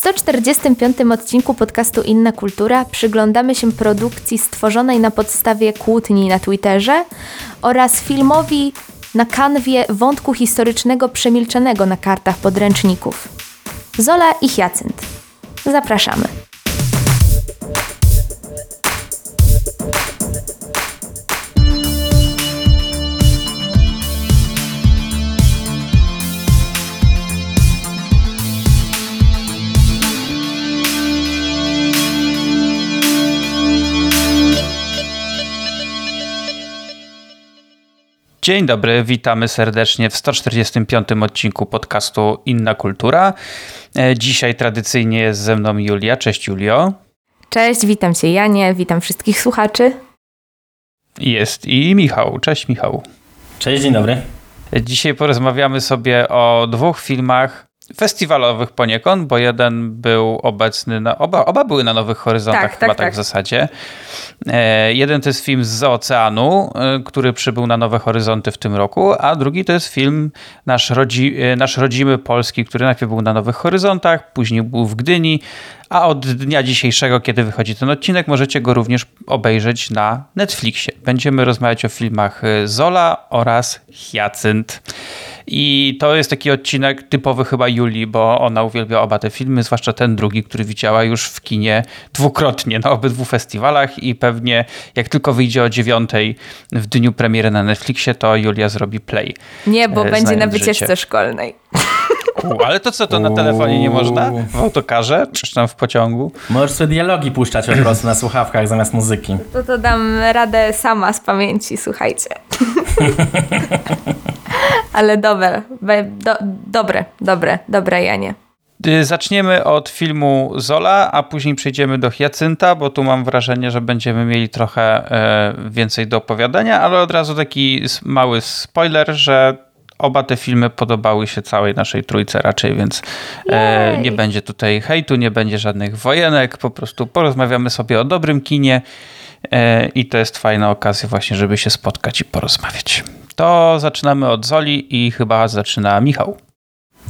145 odcinku podcastu Inna Kultura przyglądamy się produkcji stworzonej na podstawie kłótni na Twitterze oraz filmowi na kanwie wątku historycznego przemilczanego na kartach podręczników. Zola i Hyacynt. Zapraszamy. Dzień dobry, witamy serdecznie w 145 odcinku podcastu Inna Kultura. E, dzisiaj tradycyjnie jest ze mną Julia. Cześć Julio. Cześć, witam Cię Janie, witam wszystkich słuchaczy. Jest i Michał. Cześć Michał. Cześć, dzień dobry. Dzisiaj porozmawiamy sobie o dwóch filmach festiwalowych poniekąd, bo jeden był obecny, na, oba, oba były na Nowych Horyzontach tak, chyba tak, tak, tak, w zasadzie. E, jeden to jest film z oceanu, e, który przybył na Nowe Horyzonty w tym roku, a drugi to jest film nasz, rodzi, e, nasz rodzimy polski, który najpierw był na Nowych Horyzontach, później był w Gdyni, a od dnia dzisiejszego, kiedy wychodzi ten odcinek, możecie go również obejrzeć na Netflixie. Będziemy rozmawiać o filmach e, Zola oraz Hyacynt. I to jest taki odcinek typowy chyba Julii, bo ona uwielbia oba te filmy, zwłaszcza ten drugi, który widziała już w kinie dwukrotnie na obydwu festiwalach i pewnie jak tylko wyjdzie o dziewiątej w dniu premiery na Netflixie, to Julia zrobi play. Nie, bo e, będzie na wycieczce szkolnej. U, ale to co, to na telefonie nie można? W autokarze? Czy tam w pociągu? Możesz sobie dialogi puszczać po prostu na słuchawkach zamiast muzyki. To to dam radę sama z pamięci, słuchajcie. ale dobre, do, dobre, dobre, dobre Janie. Y, zaczniemy od filmu Zola, a później przejdziemy do Hyacynta, bo tu mam wrażenie, że będziemy mieli trochę e, więcej do opowiadania, ale od razu taki mały spoiler, że oba te filmy podobały się całej naszej trójce raczej, więc e, nie będzie tutaj hejtu, nie będzie żadnych wojenek, po prostu porozmawiamy sobie o dobrym kinie e, i to jest fajna okazja właśnie, żeby się spotkać i porozmawiać. To zaczynamy od Zoli i chyba zaczyna Michał.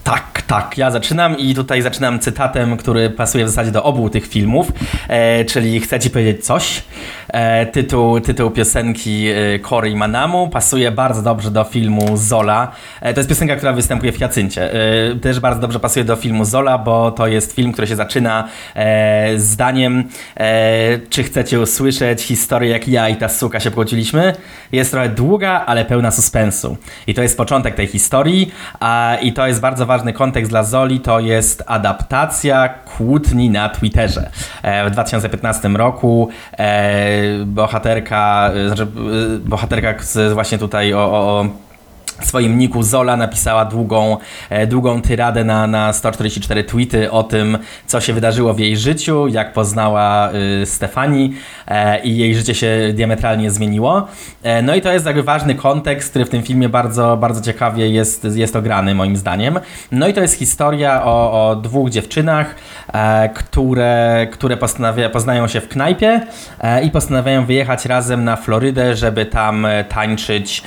Tak, tak. Ja zaczynam i tutaj zaczynam cytatem, który pasuje w zasadzie do obu tych filmów, e, czyli chcę ci powiedzieć coś. E, tytuł, tytuł piosenki e, Cory Manamu pasuje bardzo dobrze do filmu Zola. E, to jest piosenka, która występuje w Jacyncie. E, też bardzo dobrze pasuje do filmu Zola, bo to jest film, który się zaczyna e, zdaniem czy chcecie usłyszeć historię, jak ja i ta suka się pokłóciliśmy? Jest trochę długa, ale pełna suspensu. I to jest początek tej historii a, i to jest bardzo ważny kontekst dla Zoli to jest adaptacja kłótni na Twitterze. E, w 2015 roku e, bohaterka, e, znaczy bohaterka właśnie tutaj o, o swoim niku Zola napisała długą, e, długą tyradę na, na 144 tweety o tym, co się wydarzyło w jej życiu, jak poznała y, Stefani e, i jej życie się diametralnie zmieniło. E, no i to jest jakby ważny kontekst, który w tym filmie bardzo, bardzo ciekawie jest, jest ograny moim zdaniem. No i to jest historia o, o dwóch dziewczynach, które, które poznają się w knajpie i postanawiają wyjechać razem na Florydę, żeby tam tańczyć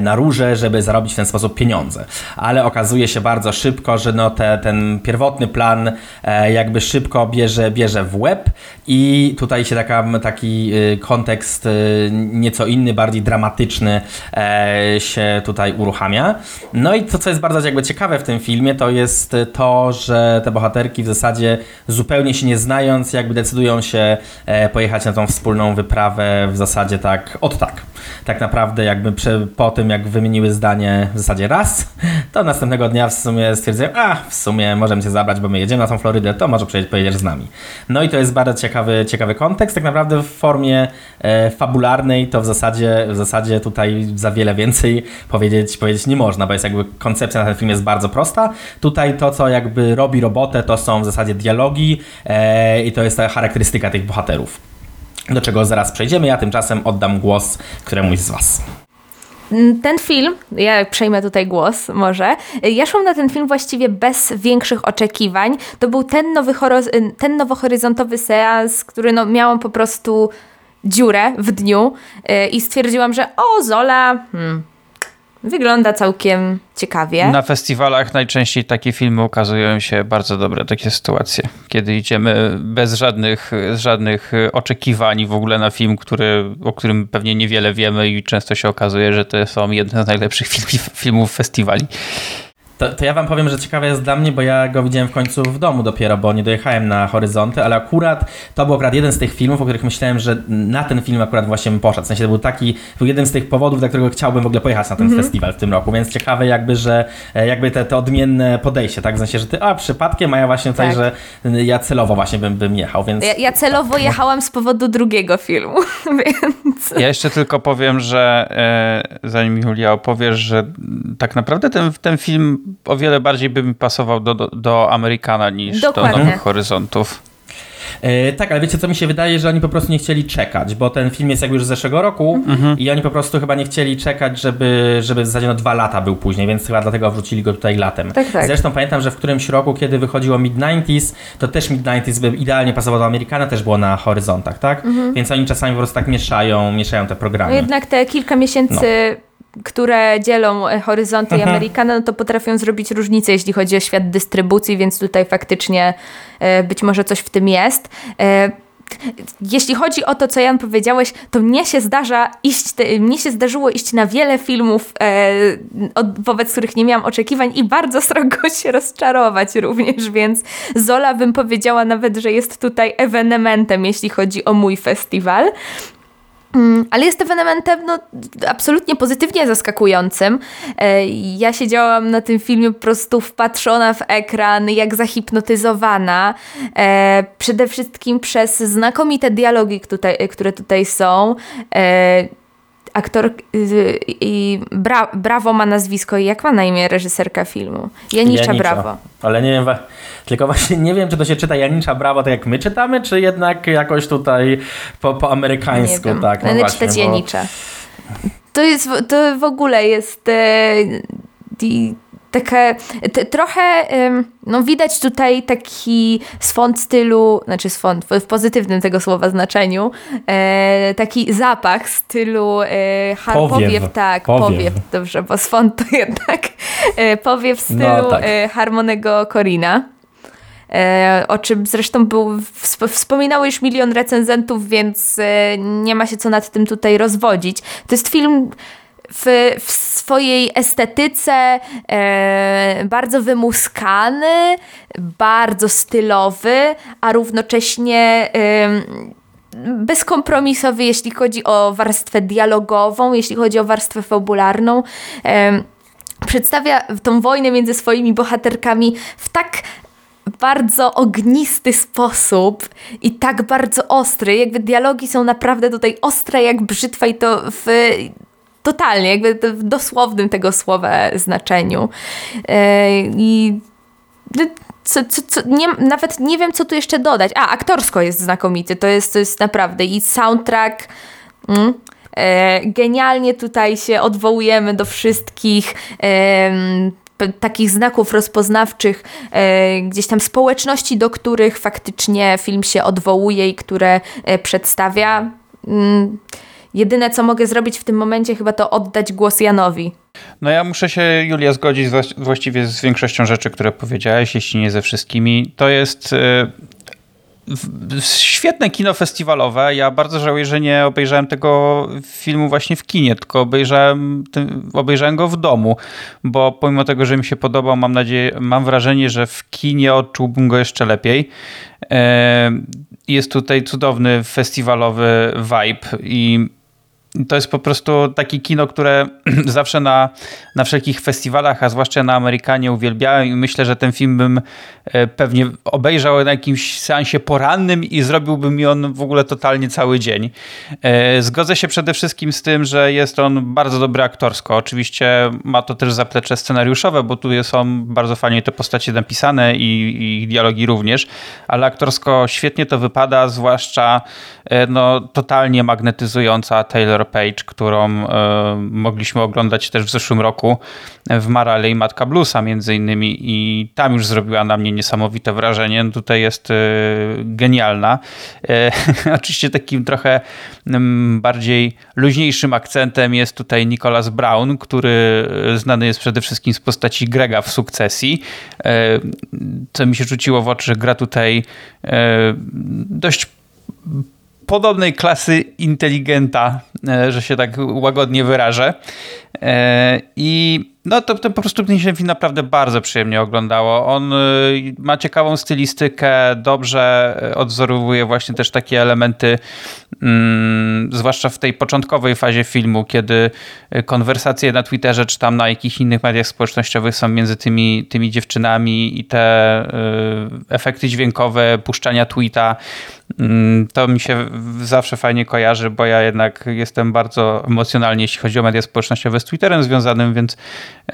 na róże, żeby zarobić zarobić w ten sposób pieniądze. Ale okazuje się bardzo szybko, że no te, ten pierwotny plan e, jakby szybko bierze, bierze w łeb i tutaj się taka, taki e, kontekst e, nieco inny, bardziej dramatyczny się tutaj uruchamia. No i to, co jest bardzo jakby ciekawe w tym filmie, to jest to, że te bohaterki w zasadzie zupełnie się nie znając, jakby decydują się pojechać na tą wspólną wyprawę w zasadzie tak od tak. Tak naprawdę jakby po tym, jak wymieniły zdanie w zasadzie raz, to następnego dnia w sumie stwierdzają, a w sumie możemy cię zabrać, bo my jedziemy na tą Florydę, to może pojedziesz z nami. No i to jest bardzo ciekawy, ciekawy kontekst, tak naprawdę w formie e, fabularnej to w zasadzie, w zasadzie tutaj za wiele więcej powiedzieć, powiedzieć nie można, bo jest jakby koncepcja na ten film jest bardzo prosta. Tutaj to, co jakby robi robotę, to są w zasadzie dialogi e, i to jest ta charakterystyka tych bohaterów do czego zaraz przejdziemy. Ja tymczasem oddam głos któremuś z Was. Ten film, ja przejmę tutaj głos może, ja szłam na ten film właściwie bez większych oczekiwań. To był ten, nowy ten nowohoryzontowy seans, który no, miałam po prostu dziurę w dniu yy, i stwierdziłam, że o Zola, hmm, wygląda całkiem ciekawie. Na festiwalach najczęściej takie filmy ukazują się bardzo dobre, takie sytuacje, kiedy idziemy bez żadnych, żadnych oczekiwań w ogóle na film, który, o którym pewnie niewiele wiemy i często się okazuje, że to są jedne z najlepszych filmów festiwali. To, to, ja wam powiem, że ciekawe jest dla mnie, bo ja go widziałem w końcu w domu dopiero, bo nie dojechałem na horyzonty, ale akurat to był akurat jeden z tych filmów, o których myślałem, że na ten film akurat właśnie bym poszedł. W sensie to był taki, był jeden z tych powodów, dla którego chciałbym w ogóle pojechać na ten mm -hmm. festiwal w tym roku, więc ciekawe jakby, że e, jakby te, te odmienne podejście, tak? W sensie, że ty, a przypadkiem, a ja właśnie tutaj, tak. że ja celowo właśnie bym, bym jechał, więc... Ja, ja celowo jechałam z powodu drugiego filmu, więc... Ja jeszcze tylko powiem, że e, zanim Julia opowiesz, że tak naprawdę ten, ten film o wiele bardziej by mi pasował do, do, do Amerykana niż Dokładnie. do Nowych Horyzontów. E, tak, ale wiecie co mi się wydaje, że oni po prostu nie chcieli czekać, bo ten film jest jakby już z zeszłego roku mhm. i oni po prostu chyba nie chcieli czekać, żeby, żeby w zasadzie no dwa lata był później, więc chyba dlatego wrócili go tutaj latem. Tak, tak. Zresztą pamiętam, że w którymś roku, kiedy wychodziło Mid-90s, to też Mid-90s by idealnie pasowało do Amerykana, też było na horyzontach, tak? Mhm. Więc oni czasami po prostu tak mieszają, mieszają te programy. No jednak te kilka miesięcy... No które dzielą e, horyzonty mhm. i Amerykana, no to potrafią zrobić różnicę, jeśli chodzi o świat dystrybucji, więc tutaj faktycznie e, być może coś w tym jest. E, jeśli chodzi o to, co Jan powiedziałeś, to mnie się zdarza iść, mnie się zdarzyło iść na wiele filmów, od, wobec których nie miałam oczekiwań i bardzo srogo się rozczarować również, więc Zola bym powiedziała nawet, że jest tutaj ewenementem, jeśli chodzi o mój festiwal. Mm, ale jest ewenementem no, absolutnie pozytywnie zaskakującym. E, ja siedziałam na tym filmie po prostu wpatrzona w ekran, jak zahipnotyzowana. E, przede wszystkim przez znakomite dialogi, które tutaj są e, aktor y, i bra, Brawo ma nazwisko i jak ma na imię reżyserka filmu? Janicza, Janicza. Brawo. Ale nie wiem, tylko właśnie nie wiem, czy to się czyta Janicza Brawo tak jak my czytamy, czy jednak jakoś tutaj po, po amerykańsku. Nie wiem. Tak, no Będę właśnie, czytać bo... Janicza. To jest, to w ogóle jest e, takie trochę no widać tutaj taki swąd stylu, znaczy swąd w pozytywnym tego słowa znaczeniu, e, taki zapach stylu e, powiew. powiew, tak, powiew. powiew. dobrze, bo swąd to jednak e, powiew stylu no, tak. e, Harmonego Corina. E, o czym zresztą był, wspominało już milion recenzentów, więc e, nie ma się co nad tym tutaj rozwodzić. To jest film w, w swojej estetyce e, bardzo wymuskany, bardzo stylowy, a równocześnie e, bezkompromisowy, jeśli chodzi o warstwę dialogową, jeśli chodzi o warstwę fabularną. E, przedstawia tą wojnę między swoimi bohaterkami w tak bardzo ognisty sposób i tak bardzo ostry. Jakby dialogi są naprawdę tutaj ostre jak brzytwa i to w totalnie, jakby w dosłownym tego słowa znaczeniu. I no, co, co, co, nie, nawet nie wiem, co tu jeszcze dodać. A, aktorsko jest znakomity, to jest, to jest naprawdę i soundtrack. Mm, e, genialnie tutaj się odwołujemy do wszystkich e, takich znaków rozpoznawczych, e, gdzieś tam społeczności, do których faktycznie film się odwołuje i które e, przedstawia. Mm, jedyne, co mogę zrobić w tym momencie, chyba to oddać głos Janowi. No ja muszę się, Julia, zgodzić właściwie z większością rzeczy, które powiedziałeś, jeśli nie ze wszystkimi. To jest e, świetne kino festiwalowe. Ja bardzo żałuję, że nie obejrzałem tego filmu właśnie w kinie, tylko obejrzałem, obejrzałem go w domu, bo pomimo tego, że mi się podobał, mam nadzieję, mam wrażenie, że w kinie odczułbym go jeszcze lepiej. E, jest tutaj cudowny festiwalowy vibe i to jest po prostu takie kino, które zawsze na, na wszelkich festiwalach, a zwłaszcza na Amerykanie uwielbiałem i myślę, że ten film bym e, pewnie obejrzał na jakimś seansie porannym i zrobiłby mi on w ogóle totalnie cały dzień. E, zgodzę się przede wszystkim z tym, że jest on bardzo dobry aktorsko. Oczywiście ma to też zaplecze scenariuszowe, bo tu są bardzo fajnie te postacie napisane i, i dialogi również, ale aktorsko świetnie to wypada, zwłaszcza e, no, totalnie magnetyzująca Taylor Page, którą e, mogliśmy oglądać też w zeszłym roku w Marale i Matka Bluesa między innymi i tam już zrobiła na mnie niesamowite wrażenie. Tutaj jest e, genialna. E, oczywiście takim trochę mm, bardziej luźniejszym akcentem jest tutaj Nicholas Brown, który znany jest przede wszystkim z postaci Grega w Sukcesji. Co mi się rzuciło w oczy, że gra tutaj dość podobnej klasy inteligenta, e, że się tak łagodnie wyrażę. I no to, to po prostu mnie się film naprawdę bardzo przyjemnie oglądało. On y, ma ciekawą stylistykę, dobrze odzorowuje właśnie też takie elementy, mm, zwłaszcza w tej początkowej fazie filmu, kiedy konwersacje na Twitterze czy tam na jakichś innych mediach społecznościowych są między tymi, tymi dziewczynami i te efekty dźwiękowe, puszczania tweeta, to mi się zawsze fajnie kojarzy, bo ja jednak jestem bardzo emocjonalnie, jeśli chodzi o media społecznościowe z Twitterem związanym, więc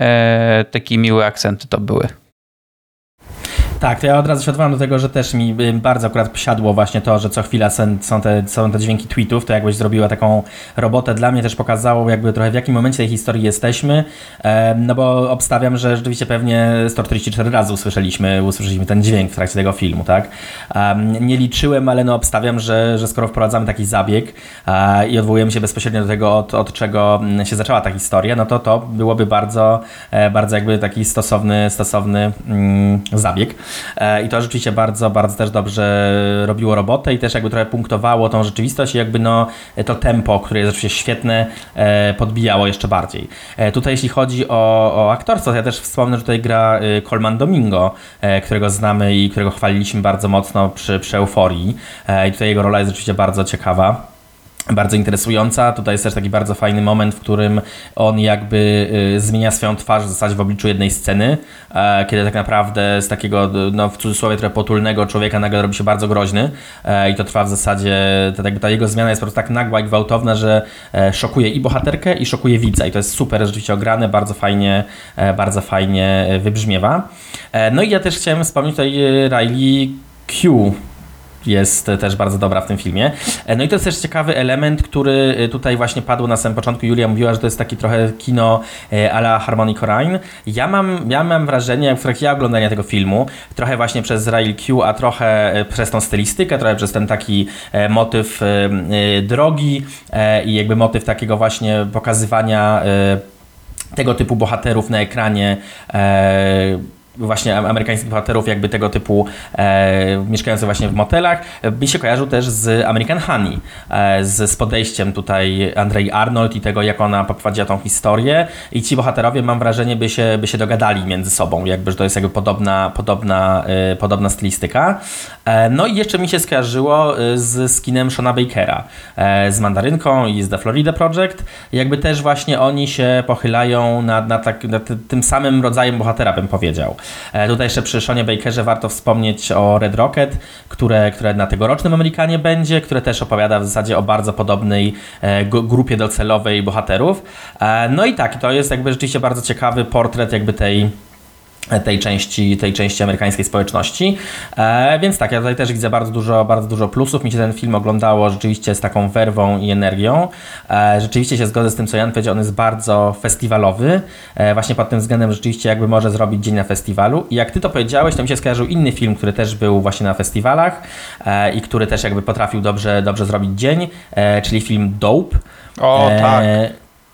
e, takie miłe akcenty to były. Tak, to ja od razu się odwołam do tego, że też mi bardzo akurat siadło właśnie to, że co chwila są te, są te dźwięki tweetów, to jakbyś zrobiła taką robotę dla mnie też pokazało jakby trochę w jakim momencie tej historii jesteśmy, no bo obstawiam, że rzeczywiście pewnie 144 razy usłyszeliśmy, usłyszeliśmy ten dźwięk w trakcie tego filmu, tak? Nie liczyłem, ale no obstawiam, że, że skoro wprowadzamy taki zabieg i odwołujemy się bezpośrednio do tego, od, od czego się zaczęła ta historia, no to to byłoby bardzo, e, bardzo jakby taki stosowny, stosowny mm, zabieg. E, i to rzeczywiście bardzo, bardzo też dobrze robiło robotę i też jakby trochę punktowało tą rzeczywistość i jakby no to tempo, które jest oczywiście świetne, e, podbijało jeszcze bardziej. E, tutaj jeśli chodzi o, o aktorstwo, ja też wspomnę, że tutaj gra Colman Domingo, którego znamy i którego chwaliliśmy bardzo mocno przy, przy Euforii i tutaj jego rola jest rzeczywiście bardzo ciekawa bardzo interesująca. Tutaj jest też taki bardzo fajny moment, w którym on jakby y, zmienia swoją twarz w zasadzie w obliczu jednej sceny, e, kiedy tak naprawdę z takiego, no w cudzysłowie trochę potulnego człowieka nagle robi się bardzo groźny e, i to trwa w zasadzie, ta, ta jego zmiana jest po prostu tak nagła i gwałtowna, że e, szokuje i bohaterkę i szokuje widza i to jest super rzeczywiście ograne, bardzo fajnie, bardzo fajnie wybrzmiewa. No i ja też chciałem wspomnieć tutaj Riley Q, jest też bardzo dobra w tym filmie. E, no i to jest też ciekawy element, który e, tutaj właśnie padł na samym początku. Julia mówiła, że to jest taki trochę kino e, a la Harmony Corrine. Ja mam, ja mam wrażenie, w trakcie oglądania tego filmu, trochę właśnie przez Rail Q, a trochę przez tą stylistykę, trochę przez ten taki motyw drogi i jakby motyw takiego właśnie pokazywania tego typu bohaterów na ekranie właśnie amerykańskich bohaterów, jakby tego typu e, mieszkających właśnie w motelach, mi się kojarzył też z American Honey, e, z, z podejściem tutaj Andrei Arnold i tego, jak ona poprowadziła tą historię i ci bohaterowie, mam wrażenie, by się, by się dogadali między sobą, jakby, że to jest jakby podobna, podobna, e, podobna stylistyka. E, no i jeszcze mi się skojarzyło e, z skinem Shona Bakera, e, z Mandarynką i z The Florida Project, jakby też właśnie oni się pochylają nad, nad, tak, nad tym samym rodzajem bohatera, bym powiedział. E, tutaj jeszcze przy Seanie Bakerze warto wspomnieć o Red Rocket, które, które na tegorocznym Amerykanie będzie, które też opowiada w zasadzie o bardzo podobnej e, grupie docelowej bohaterów. E, no i tak, to jest jakby rzeczywiście bardzo ciekawy portret jakby tej tej części, tej części amerykańskiej społeczności. E, więc tak, ja tutaj też widzę bardzo dużo, bardzo dużo plusów. Mi się ten film oglądało rzeczywiście z taką werwą i energią. E, rzeczywiście się zgodzę z tym, co Jan powiedział, on jest bardzo festiwalowy. E, właśnie pod tym względem rzeczywiście jakby może zrobić dzień na festiwalu. I jak ty to powiedziałeś, to mi się skojarzył inny film, który też był właśnie na festiwalach e, i który też jakby potrafił dobrze, dobrze zrobić dzień, e, czyli film Dope. O, tak.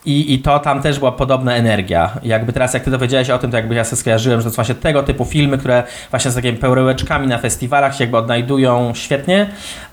I, I to tam też była podobna energia. Jakby teraz, jak ty dowiedziałeś o tym, to jakby ja sobie skojarzyłem, że to są właśnie tego typu filmy, które właśnie z takimi perełeczkami na festiwalach się jakby odnajdują świetnie.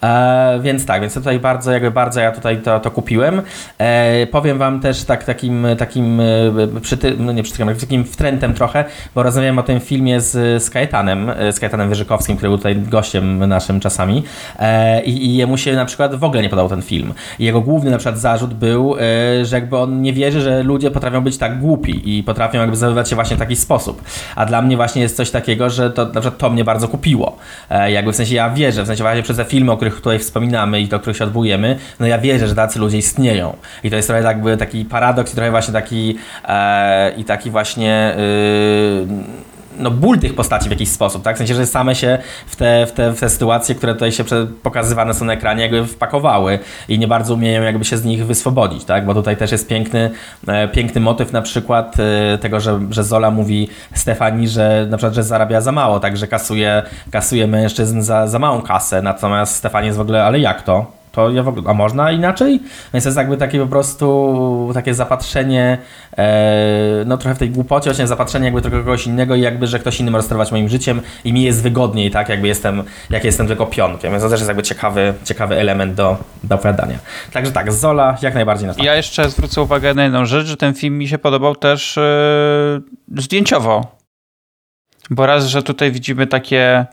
E, więc tak, więc tutaj bardzo, jakby bardzo ja tutaj to, to kupiłem. E, powiem wam też tak takim, takim e, przyty, no nie przytykiem, takim wtrętem trochę, bo rozmawiałem o tym filmie z, z Kajetanem, e, z Kajetanem Wyżykowskim, który był tutaj gościem naszym czasami e, i, i jemu się na przykład w ogóle nie podobał ten film. I jego główny na przykład zarzut był, e, że jakby on nie wierzy, że ludzie potrafią być tak głupi i potrafią jakby zachowywać się właśnie w taki sposób. A dla mnie właśnie jest coś takiego, że to na to mnie bardzo kupiło. E, jakby w sensie ja wierzę, w sensie właśnie przez te filmy, o których tutaj wspominamy i do których się odwołujemy, no ja wierzę, że tacy ludzie istnieją. I to jest trochę jakby taki paradoks i trochę właśnie taki e, i taki właśnie no, ból tych postaci w jakiś sposób, tak? W sensie, że same się w te, w te, w te sytuacje, które tutaj się pokazywane są na ekranie, jakby wpakowały i nie bardzo umieją jakby się z nich wyswobodzić, tak? Bo tutaj też jest piękny, e, piękny motyw na przykład e, tego, że, że Zola mówi Stefani, że na przykład, że zarabia za mało, tak? Że kasuje, kasuje mężczyzn za, za małą kasę, natomiast Stefani jest w ogóle, ale jak to? To ja w ogóle, a można inaczej? Więc to jest jakby takie po prostu takie zapatrzenie, e, no trochę w tej głupocie, właśnie zapatrzenie jakby trochę kogoś innego i jakby, że ktoś inny może sterować moim życiem i mi jest wygodniej, tak, jakby jestem, jak jestem tylko pionkiem. Więc to też jest jakby ciekawy, ciekawy element do, do opowiadania. Także tak, Zola jak najbardziej na Ja jeszcze zwrócę uwagę na jedną rzecz, że ten film mi się podobał też yy, zdjęciowo. Bo raz, że tutaj widzimy takie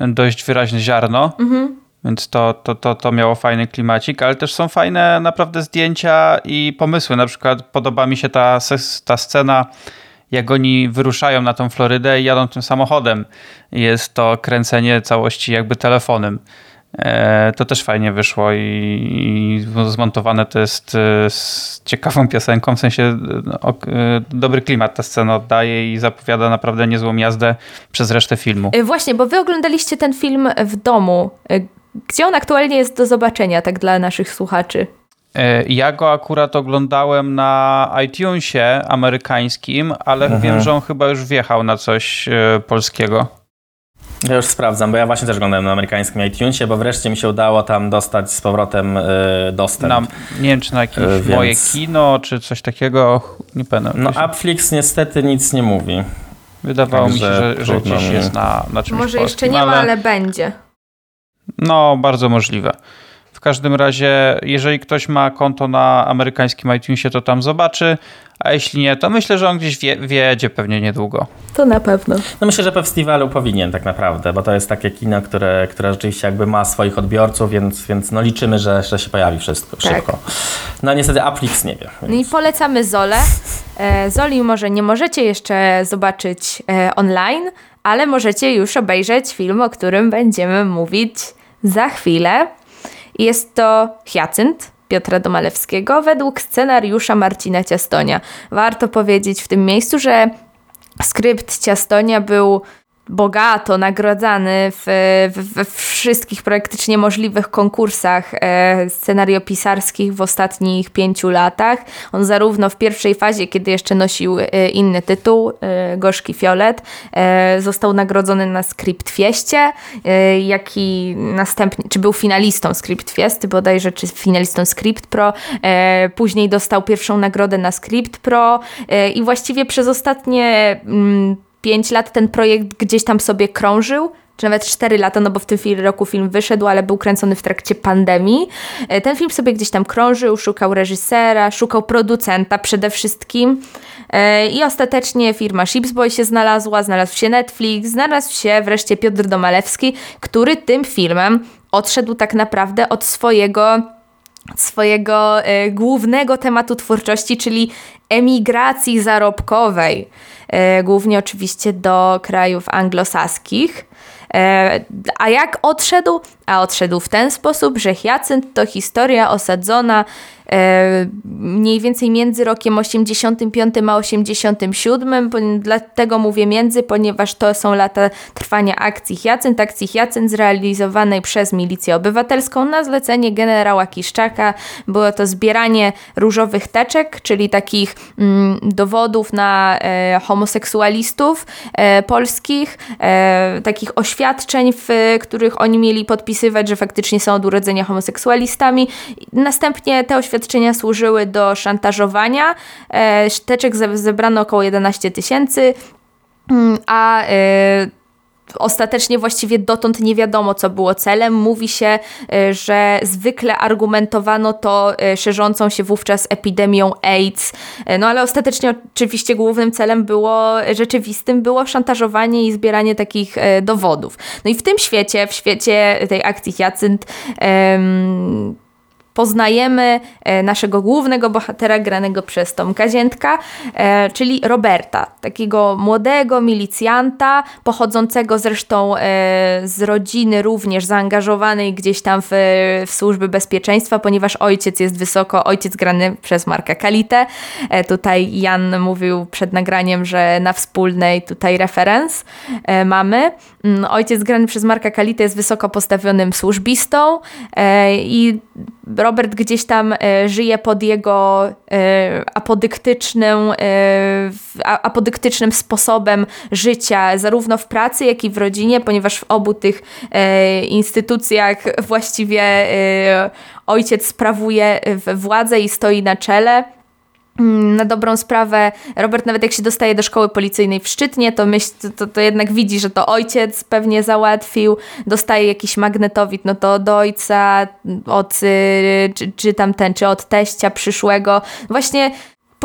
dość wyraźne ziarno, mhm więc to, to, to, to miało fajny klimacik, ale też są fajne naprawdę zdjęcia i pomysły. Na przykład podoba mi się ta, ta scena, jak oni wyruszają na tą Florydę i jadą tym samochodem. Jest to kręcenie całości jakby telefonem. E, to też fajnie wyszło i, zmontowane to jest e, z ciekawą piosenką, w sensie no, e, dobry klimat ta scena oddaje i zapowiada naprawdę niezłą jazdę przez resztę filmu. Właśnie, bo wy oglądaliście ten film w domu. Gdzie on aktualnie jest do zobaczenia, tak dla naszych słuchaczy? E, ja go akurat oglądałem na iTunesie amerykańskim, ale mhm. wiem, że on chyba już wjechał na coś e, polskiego. Ja już sprawdzam, bo ja właśnie też oglądałem na amerykańskim iTunesie, bo wreszcie mi się udało tam dostać z powrotem y, dostęp. Na, nie wiem, czy na jakieś więc... moje kino, czy coś takiego, nie pamiętam. No Upflix niestety nic nie mówi. Wydawało Także mi się, że, że gdzieś jest na, na czymś Może polskim, jeszcze nie ma, ale będzie. No, bardzo możliwe. W każdym razie, jeżeli ktoś ma konto na amerykańskim iTunesie, to tam zobaczy, a jeśli nie, to myślę, że on gdzieś wie, wiedzie pewnie niedługo. To na pewno. No myślę, że po festiwalu powinien tak naprawdę, bo to jest takie kino, które, które rzeczywiście jakby ma swoich odbiorców, więc, więc no liczymy, że, że się pojawi wszystko tak. szybko. No niestety Applix nie wie. Więc... No i polecamy Zolę. E, Zoli może nie możecie jeszcze zobaczyć e, online, ale możecie już obejrzeć film, o którym będziemy mówić za chwilę. Jest to Hyacynt Piotra Domalewskiego według scenariusza Marcina Ciastonia. Warto powiedzieć w tym miejscu, że skrypt Ciastonia był bogato nagradzany w, we wszystkich praktycznie możliwych konkursach e, scenariopisarskich w ostatnich pięciu latach. On zarówno w pierwszej fazie, kiedy jeszcze nosił e, inny tytuł, e, Gorzki Fiolet, został nagrodzony na Script Fieście, jak i następnie, czy był finalistą Script Fiesty bodajże, czy finalistą Script Pro, później dostał pierwszą nagrodę na Script Pro i właściwie przez ostatnie mm, 5 lat ten projekt gdzieś tam sobie krążył, czy nawet 4 lata, no bo w tym roku film wyszedł, ale był kręcony w trakcie pandemii. E, ten film sobie gdzieś tam krążył, szukał reżysera, szukał producenta przede wszystkim. E, I ostatecznie firma Shipsboy się znalazła, znalazł się Netflix, znalazł się wreszcie Piotr Domalewski, który tym filmem odszedł tak naprawdę od swojego swojego e, głównego tematu twórczości, czyli emigracji zarobkowej, e, głównie oczywiście do krajów anglosaskich. E, a jak odszedł? A odszedł w ten sposób, że Hyacynt to historia osadzona mniej więcej między rokiem 85 a 87. Dlatego mówię między, ponieważ to są lata trwania akcji Hyacynt, akcji Hyacynt zrealizowanej przez Milicję Obywatelską na zlecenie generała Kiszczaka. Było to zbieranie różowych teczek, czyli takich mm, dowodów na e, homoseksualistów e, polskich, e, takich oświadczeń, w których oni mieli podpisywać, że faktycznie są od urodzenia homoseksualistami. Następnie te oświadczenia oświadczenia służyły do szantażowania. E, teczek zebrano około 11 tysięcy, mm, a e, ostatecznie właściwie dotąd nie wiadomo, co było celem. Mówi się, e, że zwykle argumentowano to szerzącą się wówczas epidemią AIDS. No ale ostatecznie oczywiście głównym celem było, rzeczywistym było szantażowanie i zbieranie takich dowodów. No i w tym świecie, w świecie tej akcji Jacynt, poznajemy e, naszego głównego bohatera granego przez Tom Kaziętka, e, czyli Roberta, takiego młodego milicjanta, pochodzącego zresztą e, z rodziny również zaangażowanej gdzieś tam w, w służby bezpieczeństwa, ponieważ ojciec jest wysoko, ojciec grany przez Marka Kalitę. Tutaj Jan mówił przed nagraniem, że na wspólnej tutaj referens mamy. Mm, ojciec grany przez Marka Kalitę jest wysoko postawionym służbistą i Robert gdzieś tam e, żyje pod jego e, apodyktycznym, e, apodyktycznym sposobem życia, zarówno w pracy, jak i w rodzinie, ponieważ w obu tych instytucjach właściwie ojciec sprawuje władzę i stoi na czele. Mm, na dobrą sprawę, Robert nawet jak się dostaje do szkoły policyjnej w Szczytnie, to, myśl, to, to jednak widzi, że to ojciec pewnie załatwił, dostaje jakiś magnetowid, no to od ojca, od, y, czy, czy tamten, czy od teścia przyszłego. Właśnie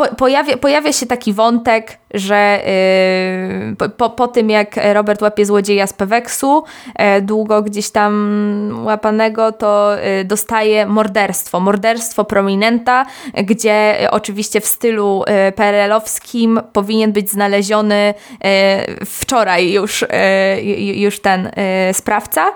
po, pojawia, pojawia się taki wątek, że yy, po, po tym jak Robert łapie złodzieja z Peweksu, yy, długo gdzieś tam łapanego, to yy, dostaje morderstwo. Morderstwo prominenta, gdzie oczywiście w stylu yy, PRL-owskim powinien być znaleziony yy, wczoraj już, yy, już ten sprawca.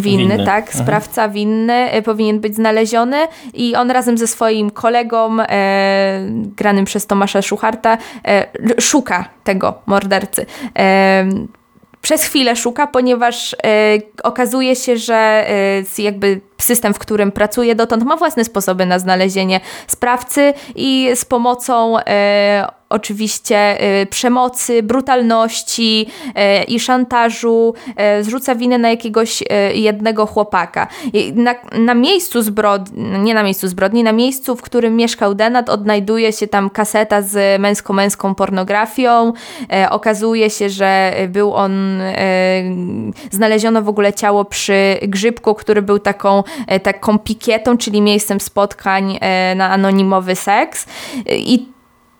Winny, winny. tak. Sprawca winny e, powinien być znaleziony i on razem ze swoim kolegą, e, granym przez Tomasza Szucharta, e, szuka tego mordercy. E, przez chwilę szuka, ponieważ e, okazuje się, że e, jakby system, w którym pracuje dotąd, ma własne sposoby na znalezienie sprawcy i z pomocą oczywiście y, przemocy, brutalności y, i szantażu, y, zrzuca winę na jakiegoś jednego chłopaka. Na, na miejscu zbrodni, nie na miejscu zbrodni, na miejscu, w którym mieszkał Denat, odnajduje się tam kaseta z męsko-męską pornografią. Okazuje się, że był on, znaleziono w ogóle ciało przy grzybku, który był taką, taką pikietą, czyli miejscem spotkań na anonimowy seks. I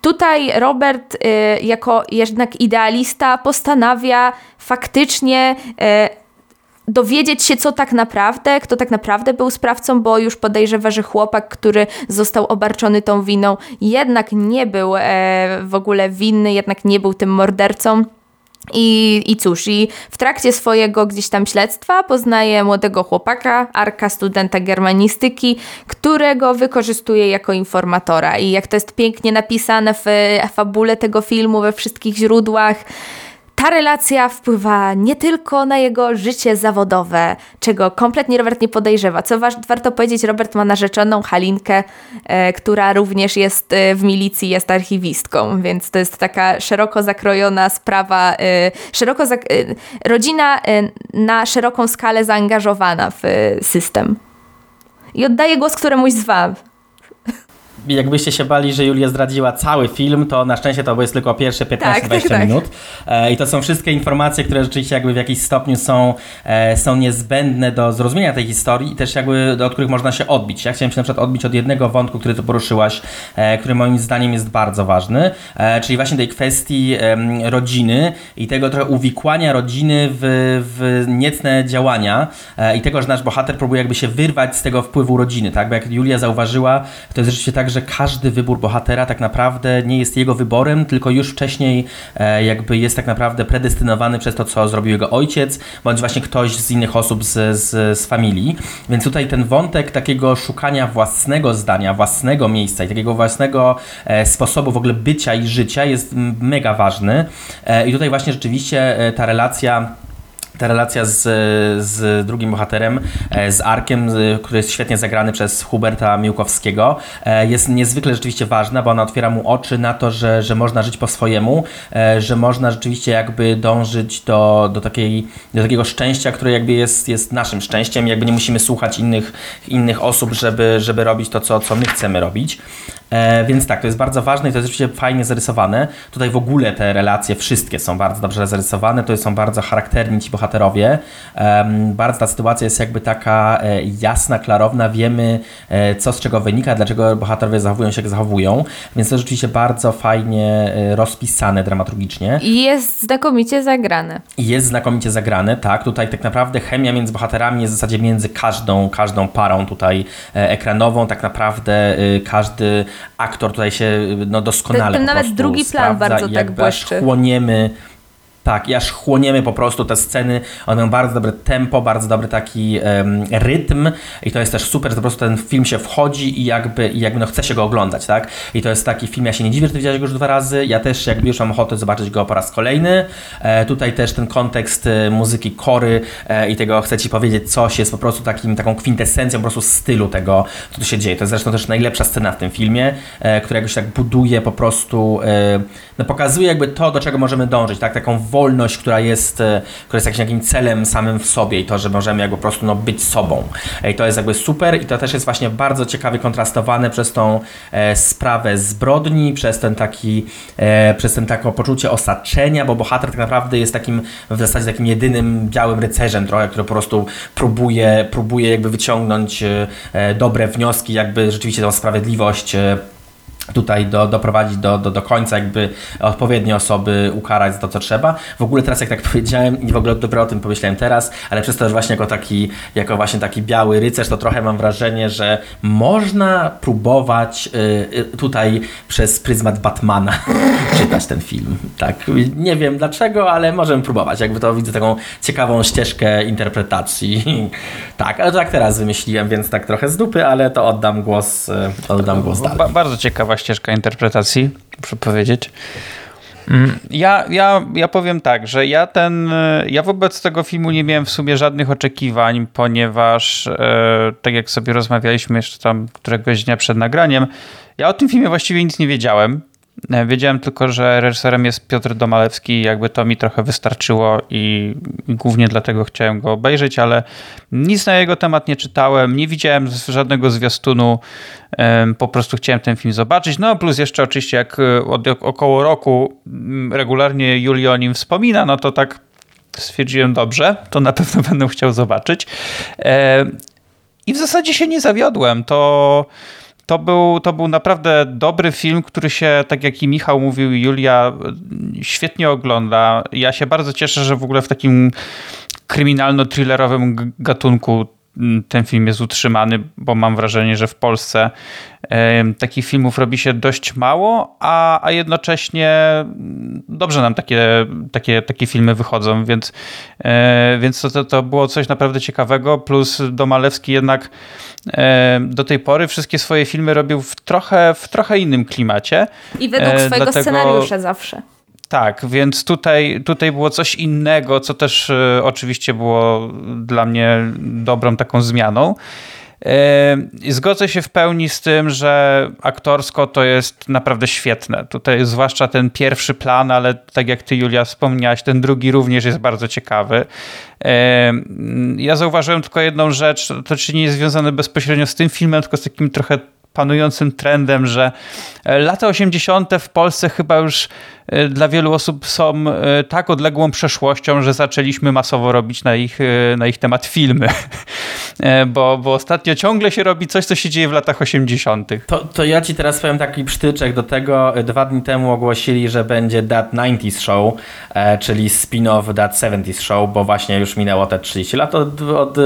Tutaj Robert y, jako jednak idealista postanawia faktycznie dowiedzieć się, co tak naprawdę, kto tak naprawdę był sprawcą, bo już podejrzewa, że chłopak, który został obarczony tą winą, jednak nie był e, w ogóle winny, jednak nie był tym mordercą. I, I cóż, i w trakcie swojego gdzieś tam śledztwa poznaje młodego chłopaka, Arka, studenta germanistyki, którego wykorzystuje jako informatora. I jak to jest pięknie napisane w fabule tego filmu, we wszystkich źródłach, ta relacja wpływa nie tylko na jego życie zawodowe, czego kompletnie Robert nie podejrzewa. Co warto powiedzieć, Robert ma narzeczoną Halinkę, e, która również jest e, w milicji, jest archiwistką, więc to jest taka szeroko zakrojona sprawa, e, szeroko zak e, rodzina e, na szeroką skalę zaangażowana w e, system. I oddaję głos któremuś z Was jakbyście się bali, że Julia zdradziła cały film, to na szczęście to jest tylko pierwsze 15-20 tak, tak, tak, minut. E, I to są wszystkie informacje, które rzeczywiście jakby w jakiś stopniu są, e, są niezbędne do zrozumienia tej historii i też jakby do których można się odbić. Ja chciałem się na przykład odbić od jednego wątku, który tu poruszyłaś, e, który moim zdaniem jest bardzo ważny, czyli właśnie tej kwestii rodziny i tego trochę uwikłania rodziny w, w niecne działania i tego, że nasz bohater próbuje jakby się wyrwać z tego wpływu rodziny, tak? Bo jak Julia zauważyła, to jest rzeczywiście tak, że że każdy wybór bohatera tak naprawdę nie jest jego wyborem, tylko już wcześniej e, jakby jest tak naprawdę predestynowany przez to, co zrobił jego ojciec, bądź właśnie ktoś z innych osób z, z, z familii. Więc tutaj ten wątek takiego szukania własnego zdania, własnego miejsca i takiego własnego e, sposobu w ogóle bycia i życia jest mega ważny. E, I tutaj właśnie rzeczywiście ta relacja ta relacja z, z drugim bohaterem, e, z Arkiem, który jest świetnie zagrany przez Huberta Miłkowskiego, e, jest niezwykle rzeczywiście ważna, bo ona otwiera mu oczy na to, że, że można żyć po swojemu, e, że można rzeczywiście jakby dążyć do, do, takiej, do takiego szczęścia, które jakby jest, jest naszym szczęściem, jakby nie musimy słuchać innych, innych osób, żeby, żeby robić to, co, co my chcemy robić. E, więc tak, to jest bardzo ważne i to jest oczywiście fajnie zarysowane. Tutaj w ogóle te relacje wszystkie są bardzo dobrze zarysowane, to są bardzo charakterni ci bohaterowie, bohaterowie. Bardzo ta sytuacja jest jakby taka e, jasna, klarowna, wiemy e, co z czego wynika, dlaczego bohaterowie zachowują się jak zachowują, więc to rzeczywiście bardzo fajnie e, rozpisane dramaturgicznie. I jest znakomicie zagrane. I jest znakomicie zagrane, tak. Tutaj tak naprawdę chemia między bohaterami jest w zasadzie między każdą, każdą parą tutaj ekranową. Tak naprawdę każdy aktor tutaj się no, doskonale ten, ten nawet drugi plan bardzo tak błyszczy. chłoniemy tak, i aż chłoniemy po prostu te sceny. One mają bardzo dobre tempo, bardzo dobry taki um, rytm i to jest też super, że po prostu ten film się wchodzi i jakby, i jakby no chce się go oglądać, tak? I to jest taki film, ja się nie dziwię, że ty widziałeś go już dwa razy, ja też jakby już mam ochotę zobaczyć go po raz kolejny. E, tutaj też ten kontekst e, muzyki kory e, i tego chcę ci powiedzieć coś jest po prostu takim, taką kwintesencją po prostu stylu tego, co tu się dzieje. To jest zresztą też najlepsza scena w tym filmie, e, która jakoś tak buduje po prostu, e, no pokazuje jakby to, do czego możemy dążyć, tak? Taką wolność, która jest, e, która jest jakimś takim celem samym w sobie i to, że możemy jakby po prostu no, być sobą. I to jest jakby super i to też jest właśnie bardzo ciekawie kontrastowane przez tą e, sprawę zbrodni, przez ten taki, e, przez ten takie poczucie osaczenia, bo bohater tak naprawdę jest takim w zasadzie takim jedynym białym rycerzem trochę, który po prostu próbuje, próbuje jakby wyciągnąć e, e dobre wnioski, jakby rzeczywiście tą sprawiedliwość e, tutaj do, doprowadzić do, do, do końca, jakby odpowiednie osoby ukarać za to, co trzeba. W ogóle teraz, jak tak powiedziałem, i w ogóle dopiero o tym pomyślałem teraz, ale przez to, że właśnie jako taki, jako właśnie taki biały rycerz, to trochę mam wrażenie, że można próbować y, y tutaj przez pryzmat Batmana czytać ten film. Tak, nie wiem dlaczego, ale możemy próbować. Jakby to widzę taką ciekawą ścieżkę interpretacji. tak, ale to tak teraz wymyśliłem, więc tak trochę z dupy, ale to oddam głos, y, oddam głos dalej. Ba bardzo ciekawa ścieżka interpretacji, muszę powiedzieć. Mm, ja, ja, ja powiem tak, że ja ten, ja wobec tego filmu nie miałem w sumie żadnych oczekiwań, ponieważ e, tak jak sobie rozmawialiśmy jeszcze tam któregoś dnia przed nagraniem, ja o tym filmie właściwie nic nie wiedziałem. E, wiedziałem tylko, że reżyserem jest Piotr Domalewski, jakby to mi trochę wystarczyło i głównie dlatego chciałem go obejrzeć, ale nic na jego temat nie czytałem, nie widziałem żadnego zwiastunu, po prostu chciałem ten film zobaczyć. No plus jeszcze oczywiście jak e, od około roku mm, regularnie Julio o nim wspomina, no to tak stwierdziłem dobrze, to na pewno będę chciał zobaczyć. E, I w zasadzie się nie zawiodłem. To to był, to był naprawdę dobry film, który się, tak jak i Michał mówił, Julia, świetnie ogląda. Ja się bardzo cieszę, że w ogóle w takim kryminalno-thrillerowym gatunku ten film jest utrzymany, bo mam wrażenie, że w Polsce takich filmów robi się dość mało, a, a jednocześnie dobrze nam takie, takie, takie filmy wychodzą, więc, e, więc to, to było coś naprawdę ciekawego, plus Domalewski jednak do tej pory wszystkie swoje filmy robił w trochę, w trochę innym klimacie. I według e, swojego Dlatego... scenariusza zawsze. Tak, więc tutaj, tutaj było coś innego, co też y, oczywiście było dla mnie dobrą taką zmianą. Y, zgodzę się w pełni z tym, że aktorsko to jest naprawdę świetne. Tutaj zwłaszcza ten pierwszy plan, ale tak jak ty Julia wspomniałaś, ten drugi również jest bardzo ciekawy. Y, ja zauważyłem tylko jedną rzecz, to czy nie jest związane bezpośrednio z tym filmem, tylko z takim trochę panującym trendem, że e, lata 80. w Polsce chyba już e, dla wielu osób są e, tak odległą przeszłością, że zaczęliśmy masowo robić na ich, na ich temat filmy. Bo, bo ostatnio ciągle się robi coś, co się dzieje w latach 80. To, to ja ci teraz powiem taki psztyczek do tego. Dwa dni temu ogłosili, że będzie That 90s Show, czyli spin-off That 70s Show, bo właśnie już minęło te 30 lat od, od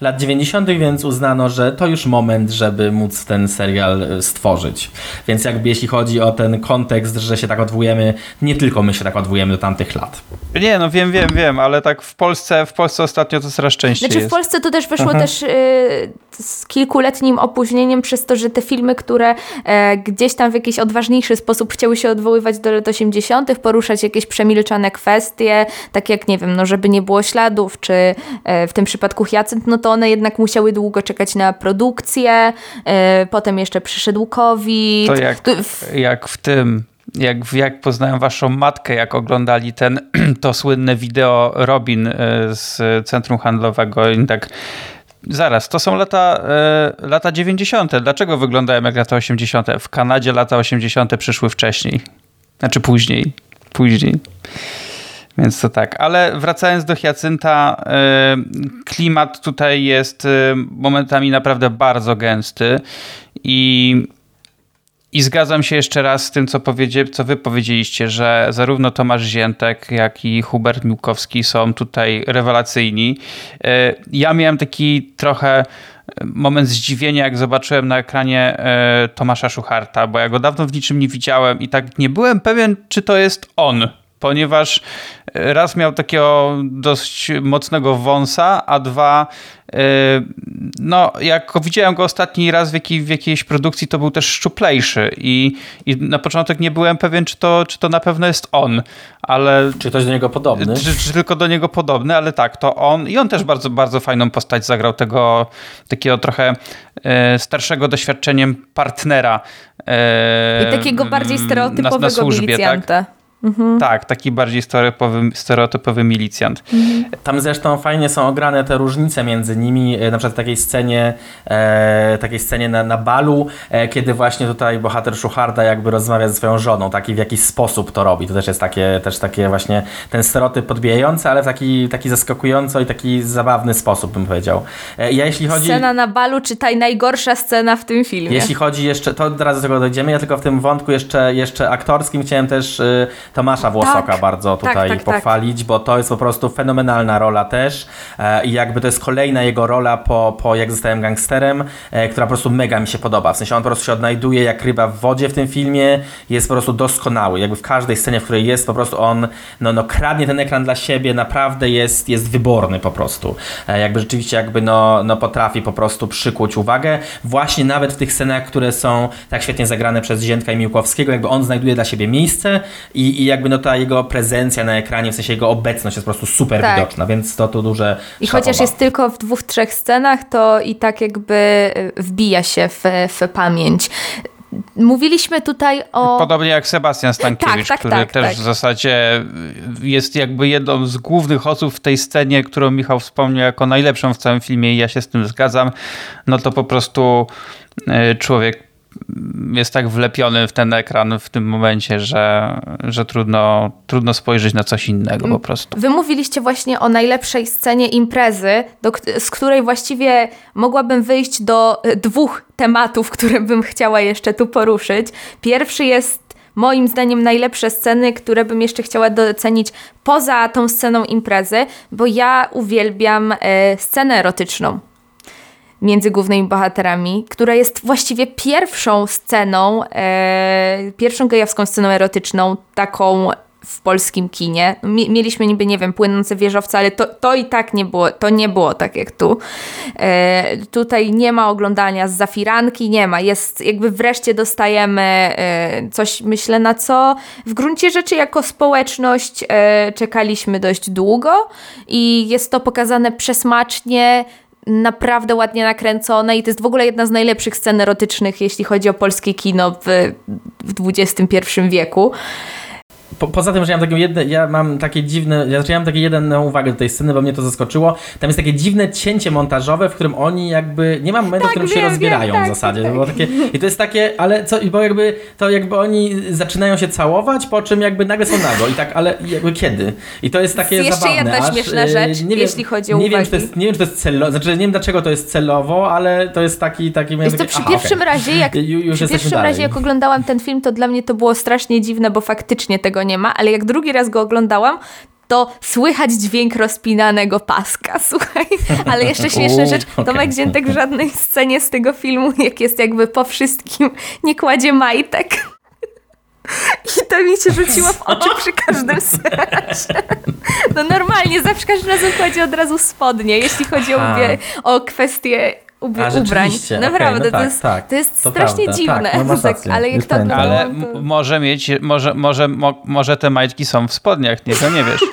lat 90., więc uznano, że to już moment, żeby móc ten serial serial e, stworzyć. Więc jakby jeśli chodzi o ten kontekst, że się tak odwołujemy, nie tylko my się tak odwołujemy do tamtych lat. Nie, no wiem, wiem, wiem, ale tak w Polsce, w Polsce ostatnio to coraz częściej Znaczy w Polsce to też wyszło Aha. też y, z kilkuletnim opóźnieniem przez to, że te filmy, które e, gdzieś tam w jakiś odważniejszy sposób chciały się odwoływać do lat 80., poruszać jakieś przemilczane kwestie, tak jak, nie wiem, no żeby nie było śladów, czy e, w tym przypadku Hyacynt, no to one jednak musiały długo czekać na produkcję, potem jeszcze przyszedł COVID. To jak, jak w tym jak, jak poznałem waszą matkę, jak oglądali ten, to słynne wideo Robin e, z centrum handlowego i tak Zaraz, to są lata, e, lata 90. Dlaczego wyglądają jak lata 80.? W Kanadzie lata 80. przyszły wcześniej. Znaczy później. Później. Więc to tak. Ale wracając do Hiacynta, klimat tutaj jest momentami naprawdę bardzo gęsty i i zgadzam się jeszcze raz z tym, co, powiedzie, co wy powiedzieliście, że zarówno Tomasz Ziętek, jak i Hubert Miłkowski są tutaj rewelacyjni. E, ja miałem taki trochę e, moment zdziwienia, jak zobaczyłem na ekranie e, Tomasza Szucharta, bo ja go dawno w niczym nie widziałem i tak nie byłem pewien, czy to jest on ponieważ raz miał takiego dość mocnego wąsa, a dwa, yy, no jak widziałem go ostatni raz w, jakiej, w jakiejś produkcji, to był też szczuplejszy i, i na początek nie byłem pewien, czy to, czy to na pewno jest on, ale... Czy ktoś do niego podobny? Czy, czy tylko do niego podobny, ale tak, to on i on też bardzo, bardzo fajną postać zagrał, tego takiego trochę yy, starszego doświadczeniem partnera. I takiego bardziej stereotypowego na, na służbie, milicjanta. Tak? Mhm. Tak, taki bardziej stereotypowy, stereotypowy milicjant. Mhm. Tam zresztą fajnie są ograne te różnice między nimi, e, na przykład w takiej scenie, e, takiej scenie na, na balu, e, kiedy właśnie tutaj bohater Szucharda jakby rozmawia ze swoją żoną, taki w jakiś sposób to robi. To też jest takie, też takie właśnie ten stereotyp podbijający, ale w taki, taki zaskakująco i taki zabawny sposób bym powiedział. E, ja jeśli chodzi... Scena na balu, czytaj najgorsza scena w tym filmie. Jeśli chodzi jeszcze, to od razu do tego dojdziemy, ja tylko w tym wątku jeszcze, jeszcze aktorskim chciałem też y, Tomasza Włosoka tak, bardzo tak, tutaj tak, tak, pochwalić, bo to jest po prostu fenomenalna rola też e, i jakby to jest kolejna jego rola po, po jak zostałem gangsterem, e, która po prostu mega mi się podoba. W sensie on po prostu się odnajduje jak ryba w wodzie w tym filmie, jest po prostu doskonały. Jakby w każdej scenie, w której jest, po prostu on no, no kradnie ten ekran dla siebie, naprawdę jest, jest wyborny po prostu. E, jakby rzeczywiście jakby no, no potrafi po prostu przykuć uwagę. Właśnie nawet w tych scenach, które są tak świetnie zagrane przez Ziętka i Miłkowskiego, jakby on znajduje dla siebie miejsce i, i jakby no ta jego prezencja na ekranie, w sensie jego obecność jest po prostu super tak. widoczna, więc to tu duże I chociaż jest tylko w dwóch, trzech scenach, to i tak jakby y, wbija się w, w pamięć. Mówiliśmy tutaj o. Podobnie jak Sebastian Stankiewicz, tak, tak, który tak, też tak. w zasadzie jest jakby jedną z głównych osób w tej scenie, którą Michał wspomniał jako najlepszą w całym filmie, i ja się z tym zgadzam. No to po prostu y, człowiek jest tak wlepiony w ten ekran w tym momencie, że, że trudno, trudno spojrzeć na coś innego po prostu. Wy mówiliście właśnie o najlepszej scenie imprezy, do, z której właściwie mogłabym wyjść do e, dwóch tematów, które bym chciała jeszcze tu poruszyć. Pierwszy jest moim zdaniem najlepsze sceny, które bym jeszcze chciała docenić poza tą sceną imprezy, bo ja uwielbiam e, scenę erotyczną między głównymi bohaterami, która jest właściwie pierwszą sceną, e, pierwszą gejowską sceną erotyczną, taką w polskim kinie. Mieliśmy niby, nie wiem, płynące wieżowce, ale to, to i tak nie było, to nie było tak jak tu. E, tutaj nie ma oglądania z zafiranki, nie ma. Jest, jakby wreszcie dostajemy e, coś, myślę, na co w gruncie rzeczy jako społeczność e, czekaliśmy dość długo i jest to pokazane przesmacznie, naprawdę ładnie nakręcone i to jest w ogóle jedna z najlepszych scen erotycznych, jeśli chodzi o polskie kino w, w XXI wieku po, poza tym, że ja mam, takie jedne, ja mam takie dziwne, ja, ja mam takie jedną uwagę do tej sceny, bo mnie to zaskoczyło. Tam jest takie dziwne cięcie montażowe, w którym oni jakby, nie ma momentu, tak, w którym wiem, się rozbierają wiem, tak, w zasadzie. Tak. Takie, I to jest takie, ale co, bo jakby, to jakby oni zaczynają się całować, po czym jakby nagle są nago i tak, ale jakby kiedy? I to jest takie jest zabawne. Jeszcze jedna aż, śmieszna rzecz, nie jeśli chodzi o nie wiem, czy to jest, nie wiem, czy to jest celowo, znaczy nie wiem dlaczego to jest celowo, ale to jest taki, taki jest to przy aha, pierwszym okay. razie, jak, przy pierwszym dalej. razie jak oglądałam ten film, to dla mnie to było strasznie dziwne, bo faktycznie tego nie ma, ale jak drugi raz go oglądałam, to słychać dźwięk rozpinanego paska, słuchaj. Ale jeszcze śmieszna rzecz, Tomek Ziętek w żadnej scenie z tego filmu, jak jest jakby po wszystkim, nie kładzie majtek. I to mi się rzuciło w oczy przy każdym seansie. No normalnie, zawsze każdym razem kładzie od razu spodnie, jeśli chodzi o, o kwestię ubr- A, ubrań. Naprawdę, okay, no to, tak, jest, tak, to jest to strasznie prawda, dziwne. Tak, no tak, ale jak to Ale to... może mieć, może, może, mo, może te majtki są w spodniach, nie, to nie wiesz.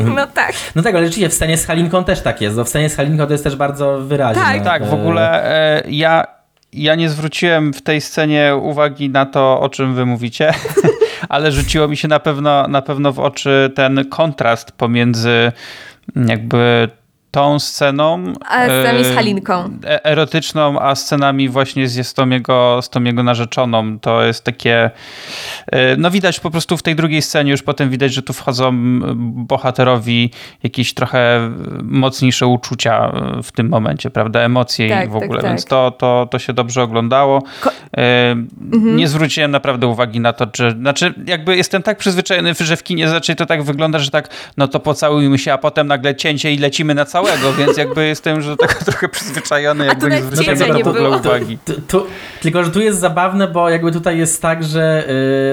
No tak. No tak, ale rzeczywiście w scenie z Halinką też tak jest. No w scenie z Halinką to jest też bardzo wyraźne. Tak, tak. W ogóle e, ja, ja nie zwróciłem w tej scenie uwagi na to, o czym wy mówicie, ale rzuciło mi się na pewno, na pewno w oczy ten kontrast pomiędzy jakby tą sceną. A scenami z e, Halinką. E, erotyczną, a scenami właśnie z, z, tą jego, z tą jego narzeczoną. To jest takie. E, no widać po prostu w tej drugiej scenie, już potem widać, że tu wchodzą bohaterowi jakieś trochę mocniejsze uczucia w tym momencie, prawda? Emocje tak, i w ogóle. Tak, tak. Więc to, to, to się dobrze oglądało. Ko mhm. Nie zwróciłem naprawdę uwagi na to, że. Znaczy, jakby jestem tak przyzwyczajony, że w kinie zaczęli to tak wygląda, że tak, no to pocałujmy się, a potem nagle cięcie i lecimy na całego, więc jakby jestem, że tak trochę przyzwyczajony, jakby nie zwróciłem na to uwagi. Tu, tu, tylko, że tu jest zabawne, bo jakby tutaj jest tak, że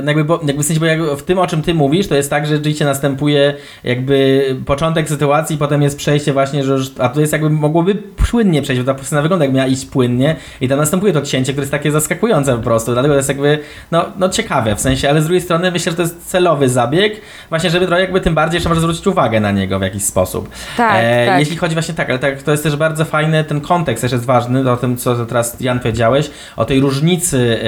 yy, jakby, bo, jakby w sensie, bo jakby w tym, o czym ty mówisz, to jest tak, że rzeczywiście następuje jakby początek sytuacji, potem jest przejście właśnie, że już, a to jest jakby mogłoby płynnie przejść, bo ta scena wygląda jak miała iść płynnie i tam następuje to cięcie, które jest takie zaskakujące po prostu, dlatego to jest jakby, no, no ciekawe w sensie, ale z drugiej strony myślę, że to jest celowy zabieg, właśnie żeby trochę jakby tym bardziej jeszcze może zwrócić uwagę na niego w jakiś sposób. Tak, e, tak. Jeśli chodzi właśnie tak, ale tak, to jest też bardzo fajny, ten kontekst też jest ważny, o tym, co teraz Jan powiedziałeś, o tej różnicy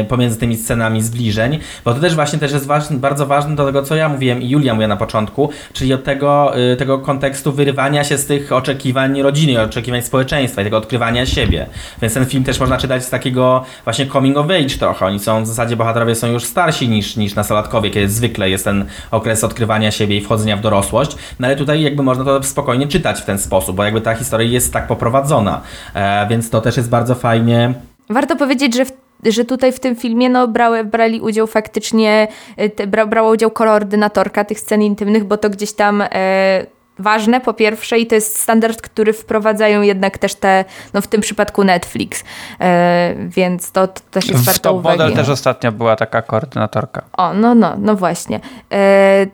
e, pomiędzy tymi scenami zbliżeń, bo to też właśnie też jest ważny, bardzo ważne do tego, co ja mówiłem i Julia mówiła na początku, czyli od tego, e, tego kontekstu wyrywania się z tych oczekiwań rodziny, oczekiwań społeczeństwa i tego odkrywania siebie. Więc ten film też można czytać z takiego właśnie coming of age trochę. Oni są w zasadzie bohaterowie są już starsi niż, niż nastolatkowie, kiedy zwykle jest ten okres odkrywania siebie i wchodzenia w dorosłość. No ale tutaj jakby można to spokojnie czytać w ten sposób, bo jakby ta historia jest tak poprowadzona. E, więc to też jest bardzo fajnie. Warto powiedzieć, że w że tutaj w tym filmie no, brały, brali udział faktycznie, e, te, bra, brała udział koordynatorka tych scen intymnych, bo to gdzieś tam e, ważne po pierwsze i to jest standard, który wprowadzają jednak też te, no w tym przypadku Netflix, e, więc to, to, też jest warto uwagi. W Top Model też ostatnio była taka koordynatorka. O, no, no, no właśnie. E,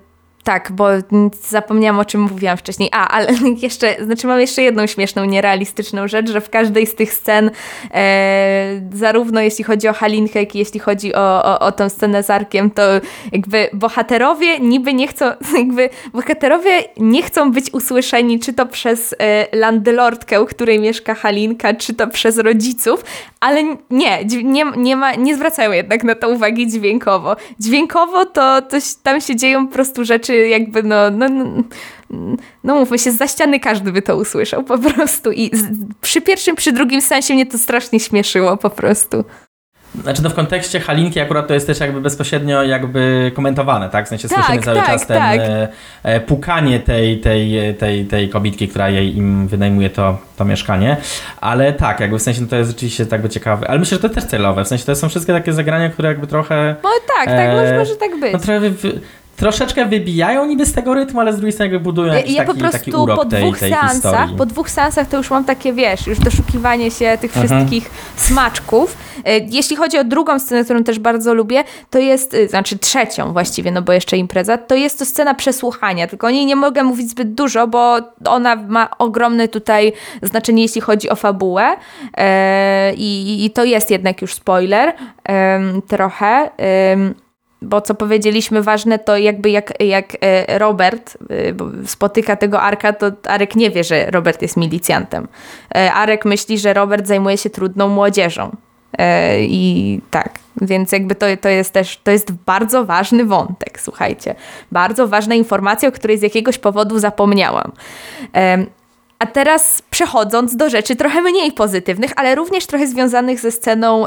tak, bo zapomniałam o czym mówiłam wcześniej. A, ale jeszcze, znaczy mam jeszcze jedną śmieszną, nierealistyczną rzecz, że w każdej z tych scen, e, zarówno jeśli chodzi o Halinkę, jak i jeśli chodzi o, o, o scenę z Arkiem, to jakby bohaterowie niby nie chcą, jakby bohaterowie nie chcą być usłyszeni, czy to przez e, landlordkę, u której mieszka Halinka, czy to przez rodziców, ale nie, nie, nie, ma, nie zwracają jednak na to uwagi dźwiękowo. Dźwiękowo to, to tam się dzieją po prostu rzeczy jakby no, no, no, no mówmy się, za ściany każdy by to usłyszał po prostu i przy pierwszym, przy drugim sensie mnie to strasznie śmieszyło po prostu. Znaczy no w kontekście Halinki akurat to jest też jakby bezpośrednio jakby komentowane, tak? W sensie tak, słyszymy cały tak, czas ten tak. e, e, pukanie tej, tej, tej, tej kobitki, która jej im wynajmuje to, to mieszkanie. Ale tak, jakby w sensie no to jest rzeczywiście tak by ciekawe. Ale myślę, że to też celowe. W sensie to są wszystkie takie zagrania, które jakby trochę... No tak, tak, e, może tak być. No trochę troszeczkę wybijają niby z tego rytmu, ale z drugiej strony jakby budują jakiś ja taki, po prostu taki urok po dwóch tej, tej seansach, historii. Po dwóch seansach to już mam takie, wiesz, już doszukiwanie się tych mhm. wszystkich smaczków. E, jeśli chodzi o drugą scenę, którą też bardzo lubię, to jest, e, znaczy trzecią właściwie, no bo jeszcze impreza, to jest to scena przesłuchania, tylko o niej nie mogę mówić zbyt dużo, bo ona ma ogromne tutaj znaczenie, jeśli chodzi o fabułę e, i, i to jest jednak już spoiler trochę bo co powiedzieliśmy ważne, to jakby jak, jak e, Robert e, spotyka tego Arka, to Arek nie wie, że Robert jest milicjantem. E, Arek myśli, że Robert zajmuje się trudną młodzieżą. I tak, więc jakby to, to jest też, to jest bardzo ważny wątek, słuchajcie. Bardzo ważna informacja, o której z jakiegoś powodu zapomniałam. A teraz przechodząc do rzeczy trochę mniej pozytywnych, ale również trochę związanych ze sceną,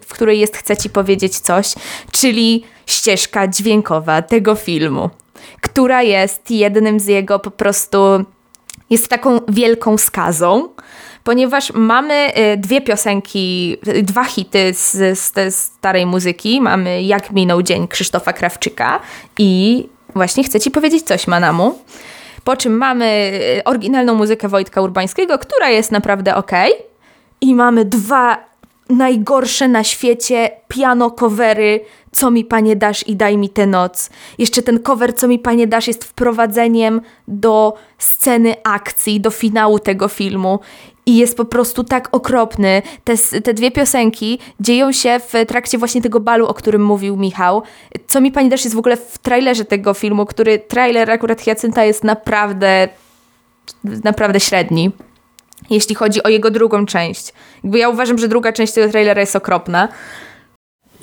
w której jest Chcę Ci powiedzieć coś, czyli ścieżka dźwiękowa tego filmu, która jest jednym z jego po prostu, jest taką wielką skazą, ponieważ mamy y, dwie piosenki, dwa hity z, z starej muzyki. Mamy Jak minął dzień Krzysztofa Krawczyka i właśnie chcę Ci powiedzieć coś, Manamu. Po czym mamy y, oryginalną muzykę Wojtka Urbańskiego, która jest naprawdę ok. I mamy dwa najgorsze na świecie piano covery Co mi panie dasz i daj mi tę noc. Jeszcze ten cover Co mi panie dasz jest wprowadzeniem do sceny akcji, do finału tego filmu. I jest po prostu tak okropny. Te, te dwie piosenki dzieją się w trakcie właśnie tego balu, o którym mówił Michał. Co mi pani dasz jest w ogóle w trailerze tego filmu, który trailer akurat Hiacynta jest naprawdę, naprawdę średni jeśli chodzi o jego drugą część. Jakby ja uważam, że druga część tego trailera jest okropna.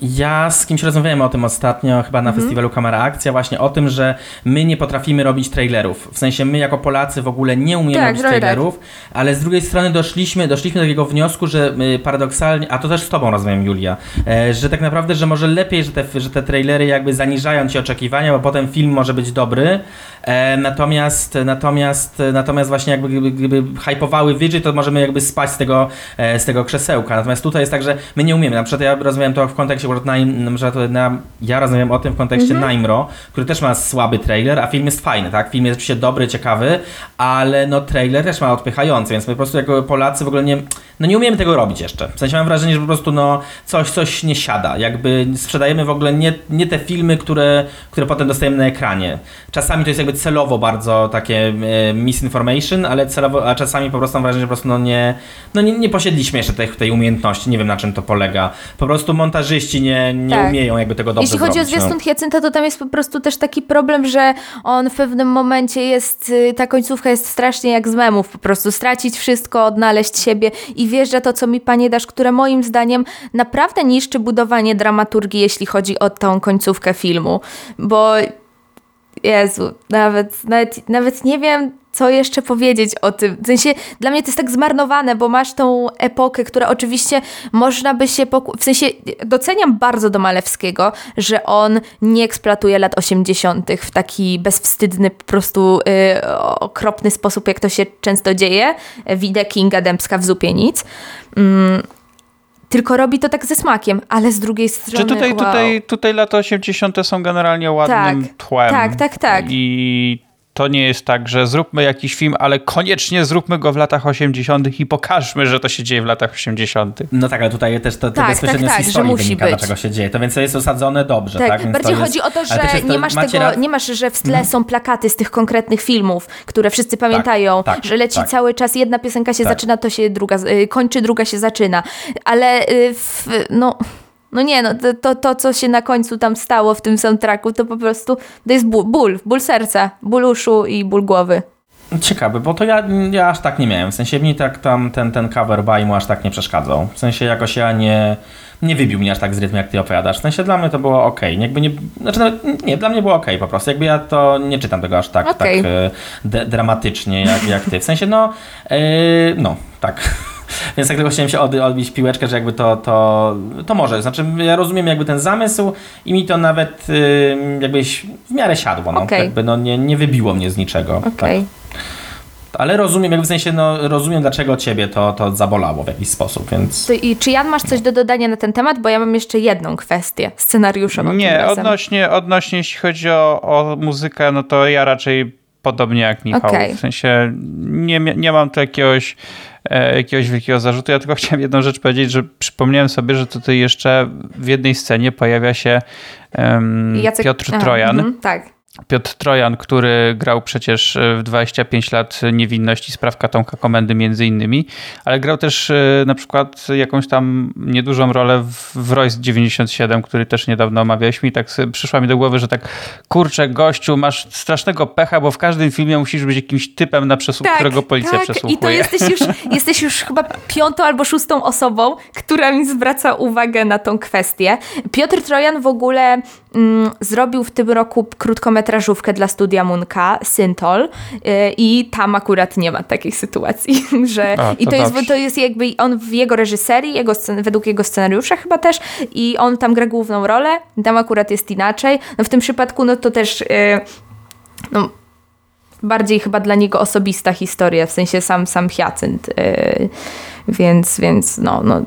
Ja z kimś rozmawiałem o tym ostatnio, chyba na mhm. festiwalu Kamera Akcja, właśnie o tym, że my nie potrafimy robić trailerów. W sensie my jako Polacy w ogóle nie umiemy tak, robić trailerów, tak. ale z drugiej strony doszliśmy, doszliśmy do takiego wniosku, że paradoksalnie, a to też z tobą rozmawiam Julia, e, że tak naprawdę, że może lepiej, że te, że te trailery jakby zaniżają ci oczekiwania, bo potem film może być dobry, natomiast, natomiast, natomiast właśnie jakby gdyby, gdyby hypowały wyżej, to możemy jakby spać z tego, e, z tego krzesełka. Natomiast tutaj jest tak, że my nie umiemy. Na przykład ja rozmawiam to w kontekście akurat na, ja rozmawiam o tym w kontekście mhm. Naimro, który też ma słaby trailer, a film jest fajny, tak? Film jest oczywiście dobry, ciekawy, ale no trailer też ma odpychający, więc my po prostu jako Polacy w ogóle nie, no nie umiemy tego robić jeszcze. W sensie mam wrażenie, że po prostu no coś, coś nie siada. Jakby sprzedajemy w ogóle nie, nie te filmy, które, które potem dostajemy na ekranie. Czasami to jest jakby celowo bardzo takie e, misinformation, ale celowo, a czasami po prostu mam wrażenie, że po prostu no nie, no nie, nie posiedliśmy jeszcze tej, tej umiejętności, nie wiem na czym to polega. Po prostu montażyści nie, nie tak. umieją jakby tego dobrze Jeśli chodzi zrobić, o zwiastun no. Hiacynta, to tam jest po prostu też taki problem, że on w pewnym momencie jest, y, ta końcówka jest strasznie jak z memów, po prostu stracić wszystko, odnaleźć siebie i wjeżdża to, co mi Panie dasz, które moim zdaniem naprawdę niszczy budowanie dramaturgii, jeśli chodzi o tą końcówkę filmu, bo Jezu, nawet, nawet, nawet nie wiem, co jeszcze powiedzieć o tym. W sensie, dla mnie to jest tak zmarnowane, bo masz tą epokę, która oczywiście można by się... Poku- w sensie, doceniam bardzo do Malewskiego, że on nie eksploatuje lat 80. w taki bezwstydny, po prostu yy, okropny sposób, jak to się często dzieje. Widzę Kinga Dębska w zupie nic. Mm tylko robi to tak ze smakiem, ale z drugiej strony. Czy tutaj, wow. tutaj, tutaj lata 80. są generalnie ładnym tak, tłem. Tak, tak, tak. I to nie jest tak, że zróbmy jakiś film, ale koniecznie zróbmy go w latach 80. i pokażmy, że to się dzieje w latach 80. No tak, ale tutaj też to, to tak, bezpośrednio tak, tak, z historii że musi wynika, być. dlaczego się dzieje. To więc to jest osadzone dobrze, tak? tak? Więc bardziej chodzi o to, że nie masz tego, nie masz, że w tle mhm. są plakaty z tych konkretnych filmów, które wszyscy tak, pamiętają, tak, że leci tak. cały czas jedna piosenka się zaczyna, to się druga y, kończy, druga się zaczyna. Ale y, w, no no nie, no to, to, to, co się na końcu tam stało w tym soundtracku, to po prostu to jest ból, ból, ból serca, ból uszu i ból głowy. Ciekawe, bo to ja, ja aż tak nie miałem. W sensie mi tak tam ten, ten cover by mu aż tak nie przeszkadzał. W sensie jakoś ja nie, nie wybił mnie aż tak z rytmu, jak ty opowiadasz. W sensie dla mnie to było ok. Jakby nie, znaczy, nie, dla mnie było ok po prostu. Jakby ja to nie czytam tego aż tak, okay. tak e, dramatycznie jak, jak ty. W sensie no, yy, no, tak. Więc tak tylko chciałem się od, odbić piłeczkę, że jakby to, to, to może. Znaczy ja rozumiem jakby ten zamysł i mi to nawet jakbyś w miarę siadło. No. Okay. Jakby no, nie, nie wybiło mnie z niczego. Okay. Tak. Ale rozumiem, jakby w sensie, no, rozumiem, dlaczego ciebie to, to zabolało w jakiś sposób, więc... To I czy Jan masz coś do dodania na ten temat? Bo ja mam jeszcze jedną kwestię scenariuszową. Nie, odnośnie, odnośnie jeśli chodzi o, o muzykę, no to ja raczej podobnie jak Michał. Okay. W sensie nie, nie mam tu jakiegoś, jakiegoś wielkiego zarzutu. Ja tylko chciałem jedną rzecz powiedzieć, że przypomniałem sobie, że tutaj jeszcze w jednej scenie pojawia się um, Jacek... Piotr Trojan. Mm, tak Piotr Trojan, który grał przecież e, w 25 lat niewinności spraw Katonka Komendy między innymi, ale grał też e, na przykład jakąś tam niedużą rolę w, Royce 97, który też niedawno omawialiśmy i tak przyszła mi do głowy, że tak kurczę gościu, masz strasznego pecha, bo w każdym filmie musisz być jakimś typem na przesłuch, tak, którego policja tak. przesłuchuje. I to jesteś już, jesteś już chyba piątą albo szóstą osobą, która mi zwraca uwagę na tą kwestię. Piotr Trojan w ogóle mm, zrobił w tym roku krótkometrażówkę dla studia Munka, Syntol y, i tam akurat nie ma takiej sytuacji, że A, to i to jest, to jest jakby on w jego reżyserii, jego scen- według jego scenariusza chyba też i on tam gra główną rolę, tam akurat jest inaczej. No w tym przypadku no to też y, no, bardziej chyba dla niego osobista historia, w sensie sam, sam Hyacynt, yy, więc, więc no, no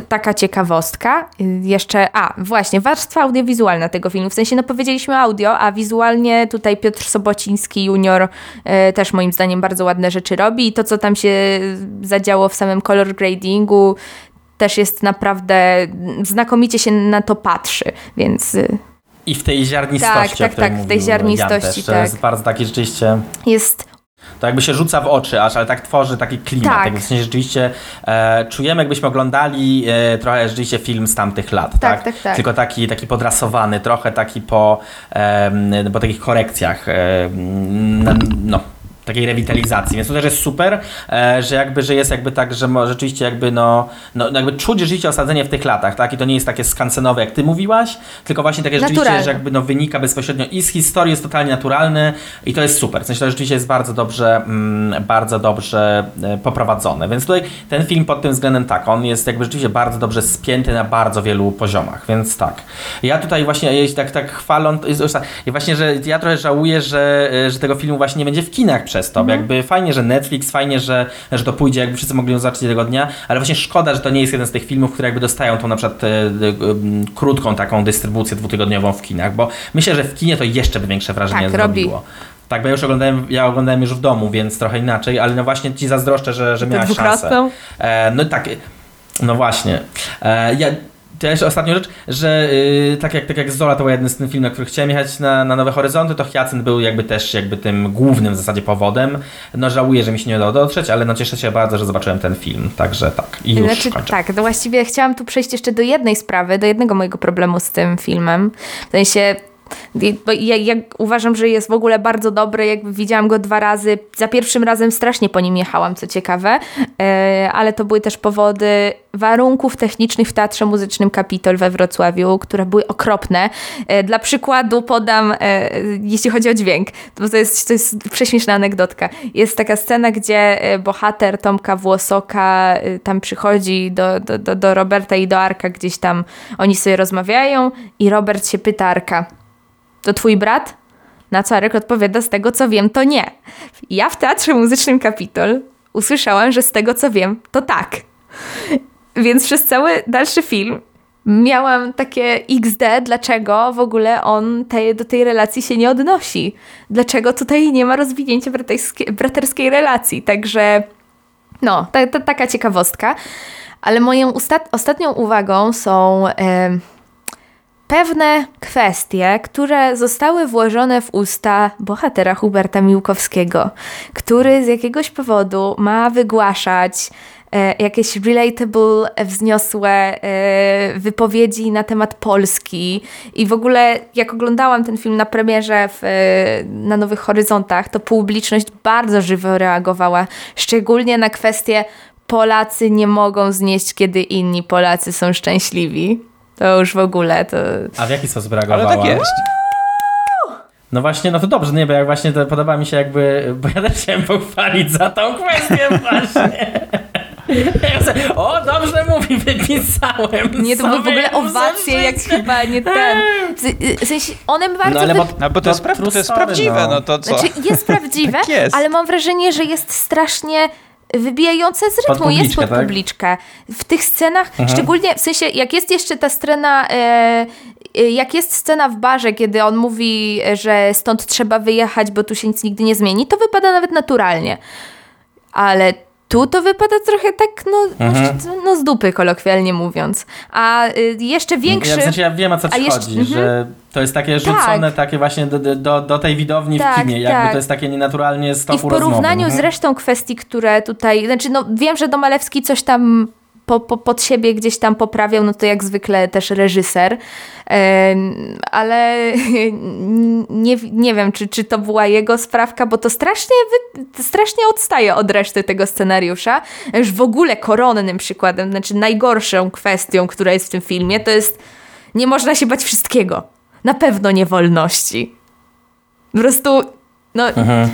taka ciekawostka. Jeszcze, a właśnie, warstwa audiowizualna tego filmu. W sensie, no powiedzieliśmy audio, a wizualnie tutaj Piotr Sobociński junior e, też moim zdaniem bardzo ładne rzeczy robi i to, co tam się zadziało w samym color gradingu też jest naprawdę, znakomicie się na to patrzy, więc... E, I w tej ziarnistości, tak, tak, tak, w tej ziarnistości, Jan tak. jest bardzo taki rzeczywiście... Jest to jakby się rzuca w oczy aż, ale tak tworzy taki klimat. Tak. Tak w sensie rzeczywiście e, czujemy, jakbyśmy oglądali e, trochę rzeczywiście film z tamtych lat. Tak, tak, tak. tak. Tylko taki, taki podrasowany, trochę taki po, e, po takich korekcjach. No, takiej rewitalizacji, więc to też jest super, e, że jakby, że jest jakby tak, że rzeczywiście jakby no, no, no jakby czuć rzeczywiście osadzenie w tych latach, tak, i to nie jest takie skansenowe, jak ty mówiłaś, tylko właśnie takie rzeczywiście, Naturalne. że jakby no wynika bezpośrednio i z historii, jest totalnie naturalny i to jest super, w sensie to rzeczywiście jest bardzo dobrze, mm, bardzo dobrze e, poprowadzone, więc tutaj ten film pod tym względem tak, on jest jakby rzeczywiście bardzo dobrze spięty na bardzo wielu poziomach, więc tak. Ja tutaj właśnie, tak, tak chwalą, i właśnie, że ja trochę żałuję, że, e, że tego filmu właśnie nie będzie w kinach przez to. Mhm. Jakby fajnie, że Netflix, fajnie, że, że to pójdzie, jakby wszyscy mogli ją zobaczyć tego dnia, ale właśnie szkoda, że to nie jest jeden z tych filmów, które jakby dostają tą na przykład e, e, krótką taką dystrybucję dwutygodniową w kinach, bo myślę, że w kinie to jeszcze by większe wrażenie tak, zrobiło. Robi. Tak, bo ja już oglądałem, ja oglądałem już w domu, więc trochę inaczej, ale no właśnie ci zazdroszczę, że, że miałaś szansę. E, no tak, no właśnie. E, ja to jeszcze ostatnia rzecz, że yy, tak, jak, tak jak Zola to był jeden z tych filmów, na których chciałem jechać na, na Nowe Horyzonty, to Hyacynt był jakby też jakby tym głównym w zasadzie powodem. No żałuję, że mi się nie udało dotrzeć, ale no cieszę się bardzo, że zobaczyłem ten film, także tak. I już znaczy, kończę. Tak, no właściwie chciałam tu przejść jeszcze do jednej sprawy, do jednego mojego problemu z tym filmem. W sensie ja, ja, uważam, że jest w ogóle bardzo dobry. Jakby widziałam go dwa razy. Za pierwszym razem strasznie po nim jechałam, co ciekawe, e, ale to były też powody warunków technicznych w Teatrze Muzycznym Kapitol we Wrocławiu, które były okropne. E, dla przykładu podam, e, jeśli chodzi o dźwięk, to, to, jest, to jest prześmieszna anegdotka. Jest taka scena, gdzie bohater Tomka Włosoka tam przychodzi do, do, do, do Roberta i do Arka, gdzieś tam oni sobie rozmawiają i Robert się pyta Arka, to twój brat? Na co Arek odpowiada, z tego co wiem, to nie. Ja w Teatrze Muzycznym Kapitol usłyszałam, że z tego co wiem, to tak. Więc przez cały dalszy film miałam takie XD, dlaczego w ogóle on te, do tej relacji się nie odnosi. Dlaczego tutaj nie ma rozwinięcia braterskiej relacji. Także no, ta, ta, taka ciekawostka. Ale moją ostatnią uwagą są... pewne kwestie, które zostały włożone w usta bohatera Huberta Miłkowskiego, który z jakiegoś powodu ma wygłaszać e, jakieś relatable, wzniosłe e, wypowiedzi na temat Polski. I w ogóle, jak oglądałam ten film na premierze w, e, na Nowych Horyzontach, to publiczność bardzo żywo reagowała, szczególnie na kwestię Polacy nie mogą znieść, kiedy inni Polacy są szczęśliwi. To już w ogóle to... A w jaki sposób reagowała? Ale tak jest. No właśnie, no to dobrze, nie, bo jak właśnie to podoba mi się jakby, bo ja też chciałem pochwalić za tą kwestię właśnie. o, dobrze mówi, wypisałem. Nie, to były w ogóle owacje, jak chyba nie ten. W sensie, one bardzo... No, ale bo, no, bo to, jest, pra to jest prawdziwe, no. no to co? Znaczy, jest prawdziwe, tak jest. ale mam wrażenie, że jest strasznie wybijające z rytmu, pod jest pod tak? publiczkę. W tych scenach, mhm. szczególnie w sensie, jak jest jeszcze ta scena, e, e, jak jest scena w barze, kiedy on mówi, że stąd trzeba wyjechać, bo tu się nic nigdy nie zmieni, to wypada nawet naturalnie. Ale tu to wypada trochę tak, no, mhm. no z dupy, kolokwialnie mówiąc. A y, jeszcze większy... Ja, w sensie ja wiem, o co ci jeszcze, chodzi, mhm. że to jest takie rzucone tak. takie właśnie do, do, do tej widowni tak, w kinie, jakby tak. to jest takie nienaturalnie z I w porównaniu z resztą kwestii, które tutaj, znaczy no wiem, że Domalewski coś tam po, po, pod siebie gdzieś tam poprawiał, no to jak zwykle też reżyser, ale nie, nie wiem, czy, czy to była jego sprawka, bo to strasznie, strasznie odstaje od reszty tego scenariusza. Już w ogóle koronnym przykładem, znaczy najgorszą kwestią, która jest w tym filmie, to jest nie można się bać wszystkiego. Na pewno nie wolności. Po prostu, no... Mhm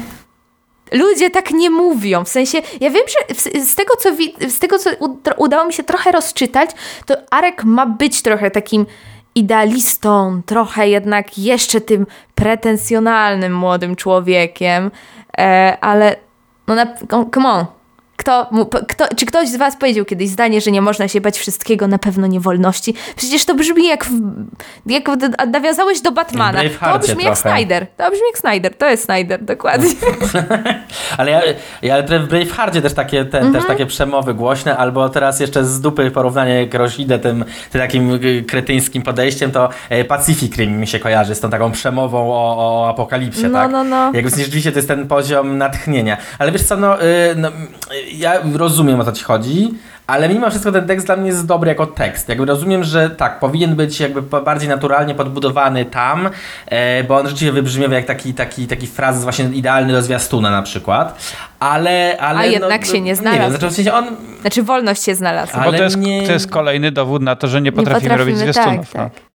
ludzie tak nie mówią. W sensie, ja wiem, że z tego, co, z tego, co udało mi się trochę rozczytać, to Arek ma być trochę takim idealistą, trochę jednak jeszcze tym pretensjonalnym młodym człowiekiem, e, ale no na, come on, kto, kto, czy ktoś z was powiedział kiedyś zdanie, że nie można się bać wszystkiego, na pewno nie wolności? Przecież to brzmi jak, w, jak nawiązałeś do Batmana. To brzmi trochę. jak Snyder. To brzmi jak Snyder. To jest Snyder, dokładnie. ale ja, ja w Braveheartie też takie, te, mhm. też takie przemowy głośne, albo teraz jeszcze z dupy porównanie, jak idę tym, tym takim y, kretyńskim podejściem, to e, Pacific Rim mi się kojarzy z tą taką przemową o, o apokalipsie, no, tak? No, no. Jakby rzeczywiście to jest ten poziom natchnienia. Ale wiesz co, no, y, no ja rozumiem o co ci chodzi, ale mimo wszystko ten tekst dla mnie jest dobry jako tekst. Jakby rozumiem, że tak, powinien być jakby bardziej naturalnie podbudowany tam, e, bo on rzeczywiście wybrzmiewa jak taki, taki, taki fraz właśnie idealny do zwiastuna na przykład, ale... ale A jednak no, się nie znalazł. Nie wiem, znaczy, w sensie on... znaczy wolność się znalazła. Ale bo to jest, nie... to jest kolejny dowód na to, że nie potrafimy, nie potrafimy robić zwiastunów. Tak, no. tak.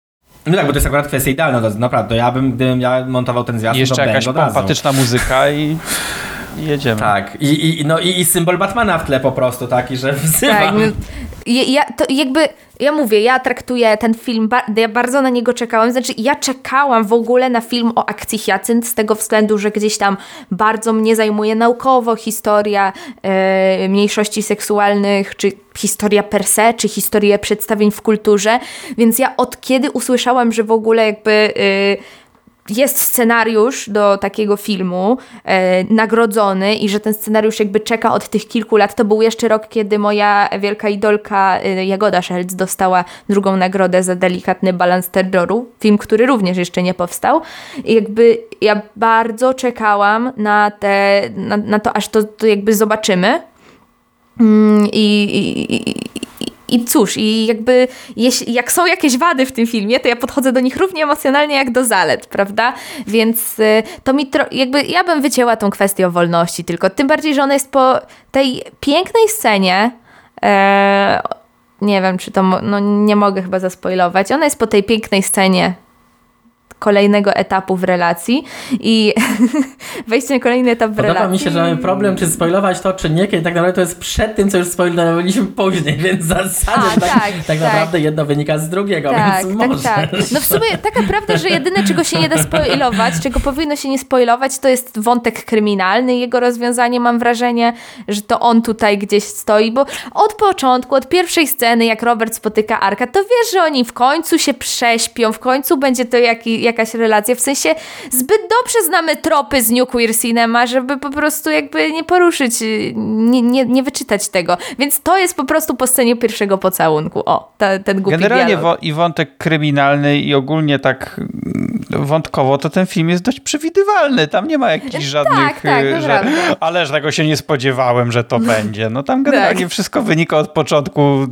No tak, bo to jest akurat kwestia idealna, to naprawdę, ja bym, gdybym ja montował ten zwiastun, Jeszcze jakaś pompatyczna muzyka i... I jedziemy. Tak, i, i, no, i, i symbol Batmana w tle po prostu taki, że wzywa. Tak, no, ja, to jakby, ja mówię, ja traktuję ten film, ja bardzo na niego czekałam, znaczy ja czekałam w ogóle na film o akcji Hyacynt z tego względu, że gdzieś tam bardzo mnie zajmuje naukowo historia e, mniejszości seksualnych, czy historia per se, czy historia przedstawień w kulturze, więc ja od kiedy usłyszałam, że w ogóle jakby... E, jest scenariusz do takiego filmu e, nagrodzony i że ten scenariusz jakby czeka od tych kilku lat. To był jeszcze rok, kiedy moja wielka idolka e, Jagoda Szelc dostała drugą nagrodę za delikatny balans terroru. Film, który również jeszcze nie powstał. I jakby ja bardzo czekałam na, te, na, na to, aż to, to jakby zobaczymy. Mm, I, i, i, i cóż, i jakby jak są jakieś wady w tym filmie, to ja podchodzę do nich równie emocjonalnie jak do zalet, prawda? Więc y, to mi tro- jakby ja bym wycięła tą kwestię o wolności, tylko tym bardziej, że ona jest po tej pięknej scenie. E, nie wiem, czy to, no nie mogę chyba zaspoilować. Ona jest po tej pięknej scenie kolejnego etapu w relacji i wejście na kolejny etap w Podoba relacji. Podoba mi się, że mamy problem, czy spoilować to, czy nie, kiedy tak naprawdę to jest przed tym, co już spoilowaliśmy później, więc w zasadzie A, tak, tak, tak, tak, naprawdę jedno wynika z drugiego, tak, więc tak. Tak. No w sumie taka prawda, że jedyne, czego się nie da spoilować, czego powinno się nie spoilować, to jest wątek kryminalny. Jego rozwiązanie, mam wrażenie, że to on tutaj gdzieś stoi, bo od początku, od pierwszej sceny, jak Robert spotyka Arka, to wiesz, że oni w końcu się prześpią, w końcu będzie to jakiś jakaś relacja. W sensie zbyt dobrze znamy tropy z New Queer Cinema, żeby po prostu jakby nie poruszyć, nie, nie, nie wyczytać tego. Więc to jest po prostu po scenie pierwszego pocałunku. O, ta, ten głupi Generalnie wo- i wątek kryminalny i ogólnie tak mm, wątkowo, to ten film jest dość przewidywalny. Tam nie ma jakichś tak, żadnych... Tak, tak, że, ależ tego się nie spodziewałem, że to będzie. No tam generalnie tak. wszystko wynika od początku,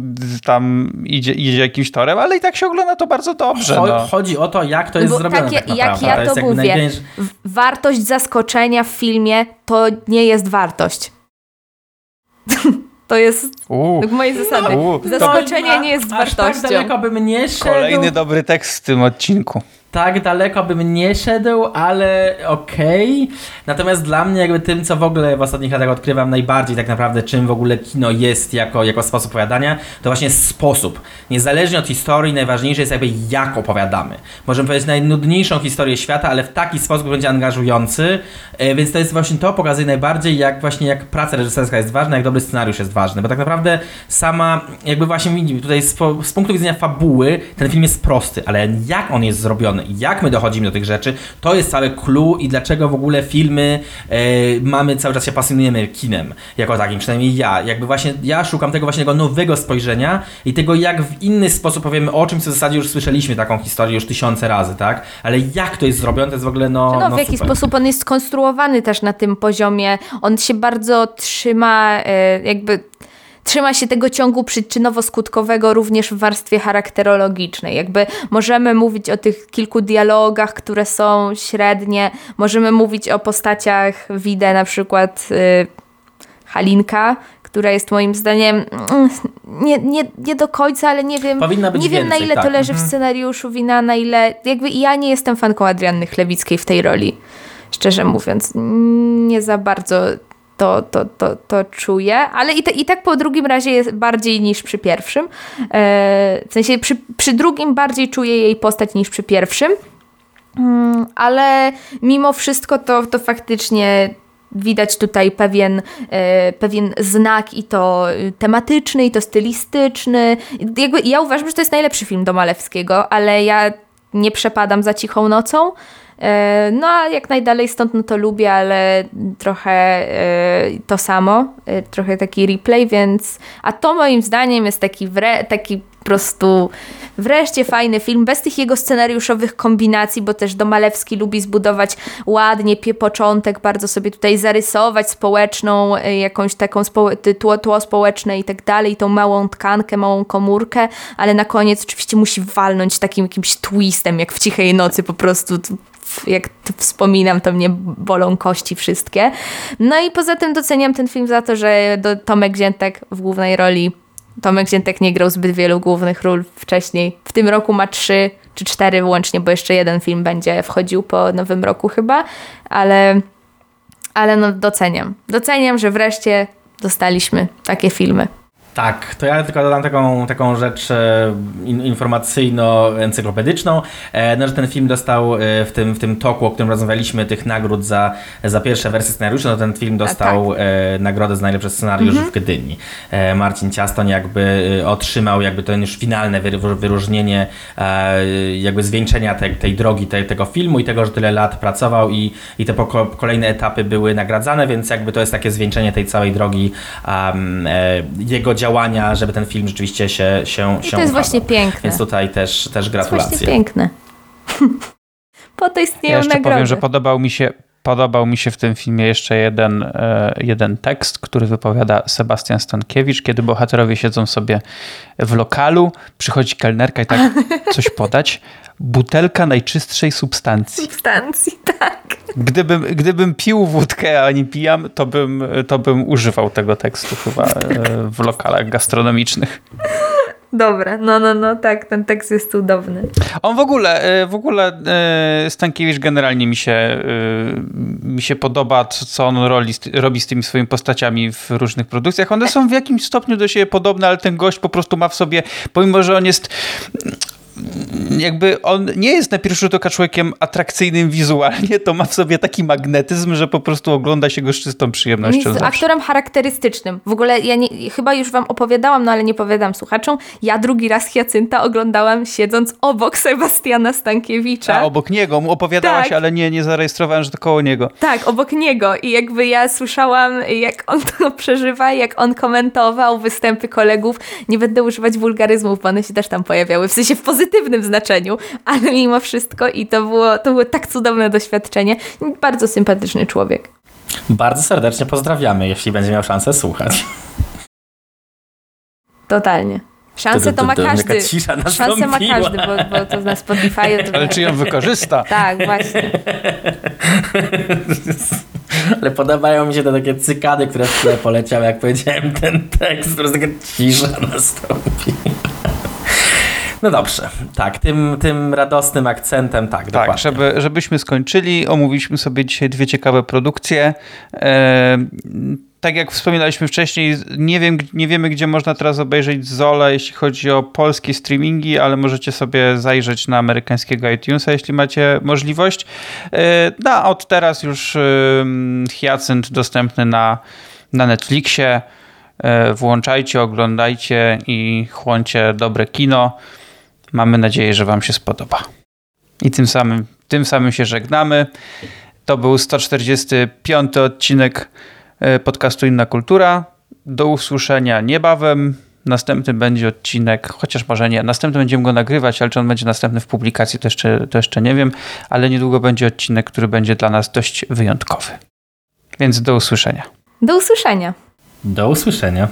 tam idzie, idzie jakimś torem, ale i tak się ogląda to bardzo dobrze. No. Chodzi o to, jak to jest takie, tak jak ja to, to mówię, największy... wartość zaskoczenia w filmie to nie jest wartość. To jest u, mojej zasady. U, Zaskoczenie to, nie jest wartością. Aż tak daleko bym nie szedł. Kolejny dobry tekst w tym odcinku tak daleko bym nie szedł, ale okej. Okay. Natomiast dla mnie jakby tym, co w ogóle w ostatnich latach odkrywam najbardziej tak naprawdę, czym w ogóle kino jest jako, jako sposób opowiadania, to właśnie sposób. Niezależnie od historii, najważniejsze jest jakby jak opowiadamy. Możemy powiedzieć najnudniejszą historię świata, ale w taki sposób będzie angażujący, e, więc to jest właśnie to pokazuje najbardziej, jak właśnie jak praca reżyserska jest ważna, jak dobry scenariusz jest ważny, bo tak naprawdę sama, jakby właśnie widzimy tutaj z, z punktu widzenia fabuły, ten film jest prosty, ale jak on jest zrobiony, jak my dochodzimy do tych rzeczy, to jest całe clue i dlaczego w ogóle filmy e, mamy, cały czas się pasjonujemy kinem jako takim, przynajmniej ja. Jakby właśnie ja szukam tego właśnie tego nowego spojrzenia i tego, jak w inny sposób powiemy o czymś, co w zasadzie już słyszeliśmy taką historię już tysiące razy, tak? Ale jak to jest zrobione, to jest w ogóle no. No, no w jaki super. sposób on jest skonstruowany też na tym poziomie. On się bardzo trzyma, e, jakby trzyma się tego ciągu przyczynowo-skutkowego również w warstwie charakterologicznej. Jakby możemy mówić o tych kilku dialogach, które są średnie, możemy mówić o postaciach, widzę na przykład y, Halinka, która jest moim zdaniem mm, nie, nie, nie do końca, ale nie wiem, nie wiem na ile tak. to leży w mhm. scenariuszu wina, na ile jakby ja nie jestem fanką Adrianny Chlewickiej w tej roli. Szczerze mówiąc, nie za bardzo to, to, to, to czuję, ale i, te, i tak po drugim razie jest bardziej niż przy pierwszym. E, w sensie przy, przy drugim bardziej czuję jej postać niż przy pierwszym. Mm, ale mimo wszystko to, to faktycznie widać tutaj pewien, e, pewien znak i to tematyczny, i to stylistyczny. Jakby ja uważam, że to jest najlepszy film do Malewskiego, ale ja nie przepadam za cichą nocą. E, no a jak najdalej stąd, no to lubię, ale trochę e, to samo, e, trochę taki replay, więc a to moim zdaniem jest taki, wre, taki po prostu wreszcie fajny film, bez tych jego scenariuszowych kombinacji, bo też Domalewski lubi zbudować ładnie pie początek, bardzo sobie tutaj zarysować społeczną, jakąś taką spo tło, tło społeczne i tak dalej, tą małą tkankę, małą komórkę, ale na koniec oczywiście musi walnąć takim jakimś twistem, jak w Cichej Nocy po prostu jak wspominam, to mnie bolą kości wszystkie. No i poza tym doceniam ten film za to, że Tomek Ziętek w głównej roli Tomek Ziętek nie grał zbyt wielu głównych ról wcześniej. W tym roku ma trzy czy cztery łącznie, bo jeszcze jeden film będzie wchodził po nowym roku chyba, ale, ale no doceniam. Doceniam, że wreszcie dostaliśmy takie filmy. Tak, to ja tylko dodam taką, taką rzecz e, informacyjno-encyklopedyczną, e, no, że ten film dostał e, w tym, w tym toku, o którym rozmawialiśmy, tych nagród za, za pierwsze wersje scenariusza, no ten film dostał tak. nagrodę za najlepszy scenariusz mhm. w Gdyni. Marcin Ciastoń jakby otrzymał jakby to już finalne wyróżnienie jakby zwieńczenia tej, tej drogi tej, tego filmu i tego, że tyle lat pracował i, i te kolejne etapy były nagradzane, więc jakby to jest takie zwieńczenie tej całej drogi jego działania, żeby ten film rzeczywiście się się I się to jest właśnie piękne. Więc tutaj też, też gratulacje. To jest właśnie piękne. po to istnieją ja jeszcze nagrody. powiem, że podobał mi się Podobał mi się w tym filmie jeszcze jeden, e, jeden tekst, który wypowiada Sebastian Stankiewicz, kiedy bohaterowie siedzą sobie w lokalu, przychodzi kelnerka i tak coś podać. Butelka najczystszej substancji. Substancji, tak. Gdybym, gdybym pił wódkę, a nie pijam, to bym, to bym używał tego tekstu chyba e, w lokalach gastronomicznych. Dobra, no, no, no, tak, ten tekst jest cudowny. On w ogóle, e, w ogóle e, Stankiewicz generalnie mi się, e, mi się podoba, co on roli, robi z tymi swoimi postaciami w różnych produkcjach. One są w jakimś stopniu do siebie podobne, ale ten gość po prostu ma w sobie, pomimo, że on jest jakby on nie jest na pierwszy rzut oka człowiekiem atrakcyjnym wizualnie, to ma w sobie taki magnetyzm, że po prostu ogląda się go z czystą przyjemnością. Jest aktorem charakterystycznym. W ogóle ja nie, chyba już wam opowiadałam, no ale nie powiadam słuchaczom. Ja drugi raz Hiacynta oglądałam siedząc obok Sebastiana Stankiewicza. A obok niego, mu opowiadałaś, tak. ale nie, nie zarejestrowałem, że to koło niego. Tak, obok niego i jakby ja słyszałam, jak on to przeżywa, jak on komentował występy kolegów. Nie będę używać wulgaryzmów, bo one się też tam pojawiały, w sensie w pozytywnym znaczeniu, ale mimo wszystko i to było, to było tak cudowne doświadczenie. Bardzo sympatyczny człowiek. Bardzo serdecznie pozdrawiamy, jeśli będzie miał szansę słuchać. Totalnie. Szansę to ma każdy. Szansę ma każdy, bo, bo to na Spotify. To... Ale czy ją wykorzysta? tak, właśnie. Ale podobają mi się te takie cykady, które w tle poleciały, jak powiedziałem ten tekst, po prostu taka cisza nastąpi. No dobrze, tak, tym, tym radosnym akcentem, tak, tak dokładnie. żeby, żebyśmy skończyli, omówiliśmy sobie dzisiaj dwie ciekawe produkcje. E, tak jak wspominaliśmy wcześniej, nie, wiem, nie wiemy, gdzie można teraz obejrzeć Zola, jeśli chodzi o polskie streamingi, ale możecie sobie zajrzeć na amerykańskiego iTunesa, jeśli macie możliwość. E, no, a od teraz już e, Hyacynt dostępny na, na Netflixie. E, włączajcie, oglądajcie i chłoncie dobre kino. Mamy nadzieję, że Wam się spodoba. I tym samym, tym samym się żegnamy. To był 145 odcinek e, podcastu Inna Kultura. Do usłyszenia niebawem. Następny będzie odcinek, chociaż może nie, następny będziemy go nagrywać, ale czy on będzie następny w publikacji, to jeszcze, to jeszcze nie wiem, ale niedługo będzie odcinek, który będzie dla nas dość wyjątkowy. Więc do usłyszenia. Do usłyszenia. Do usłyszenia.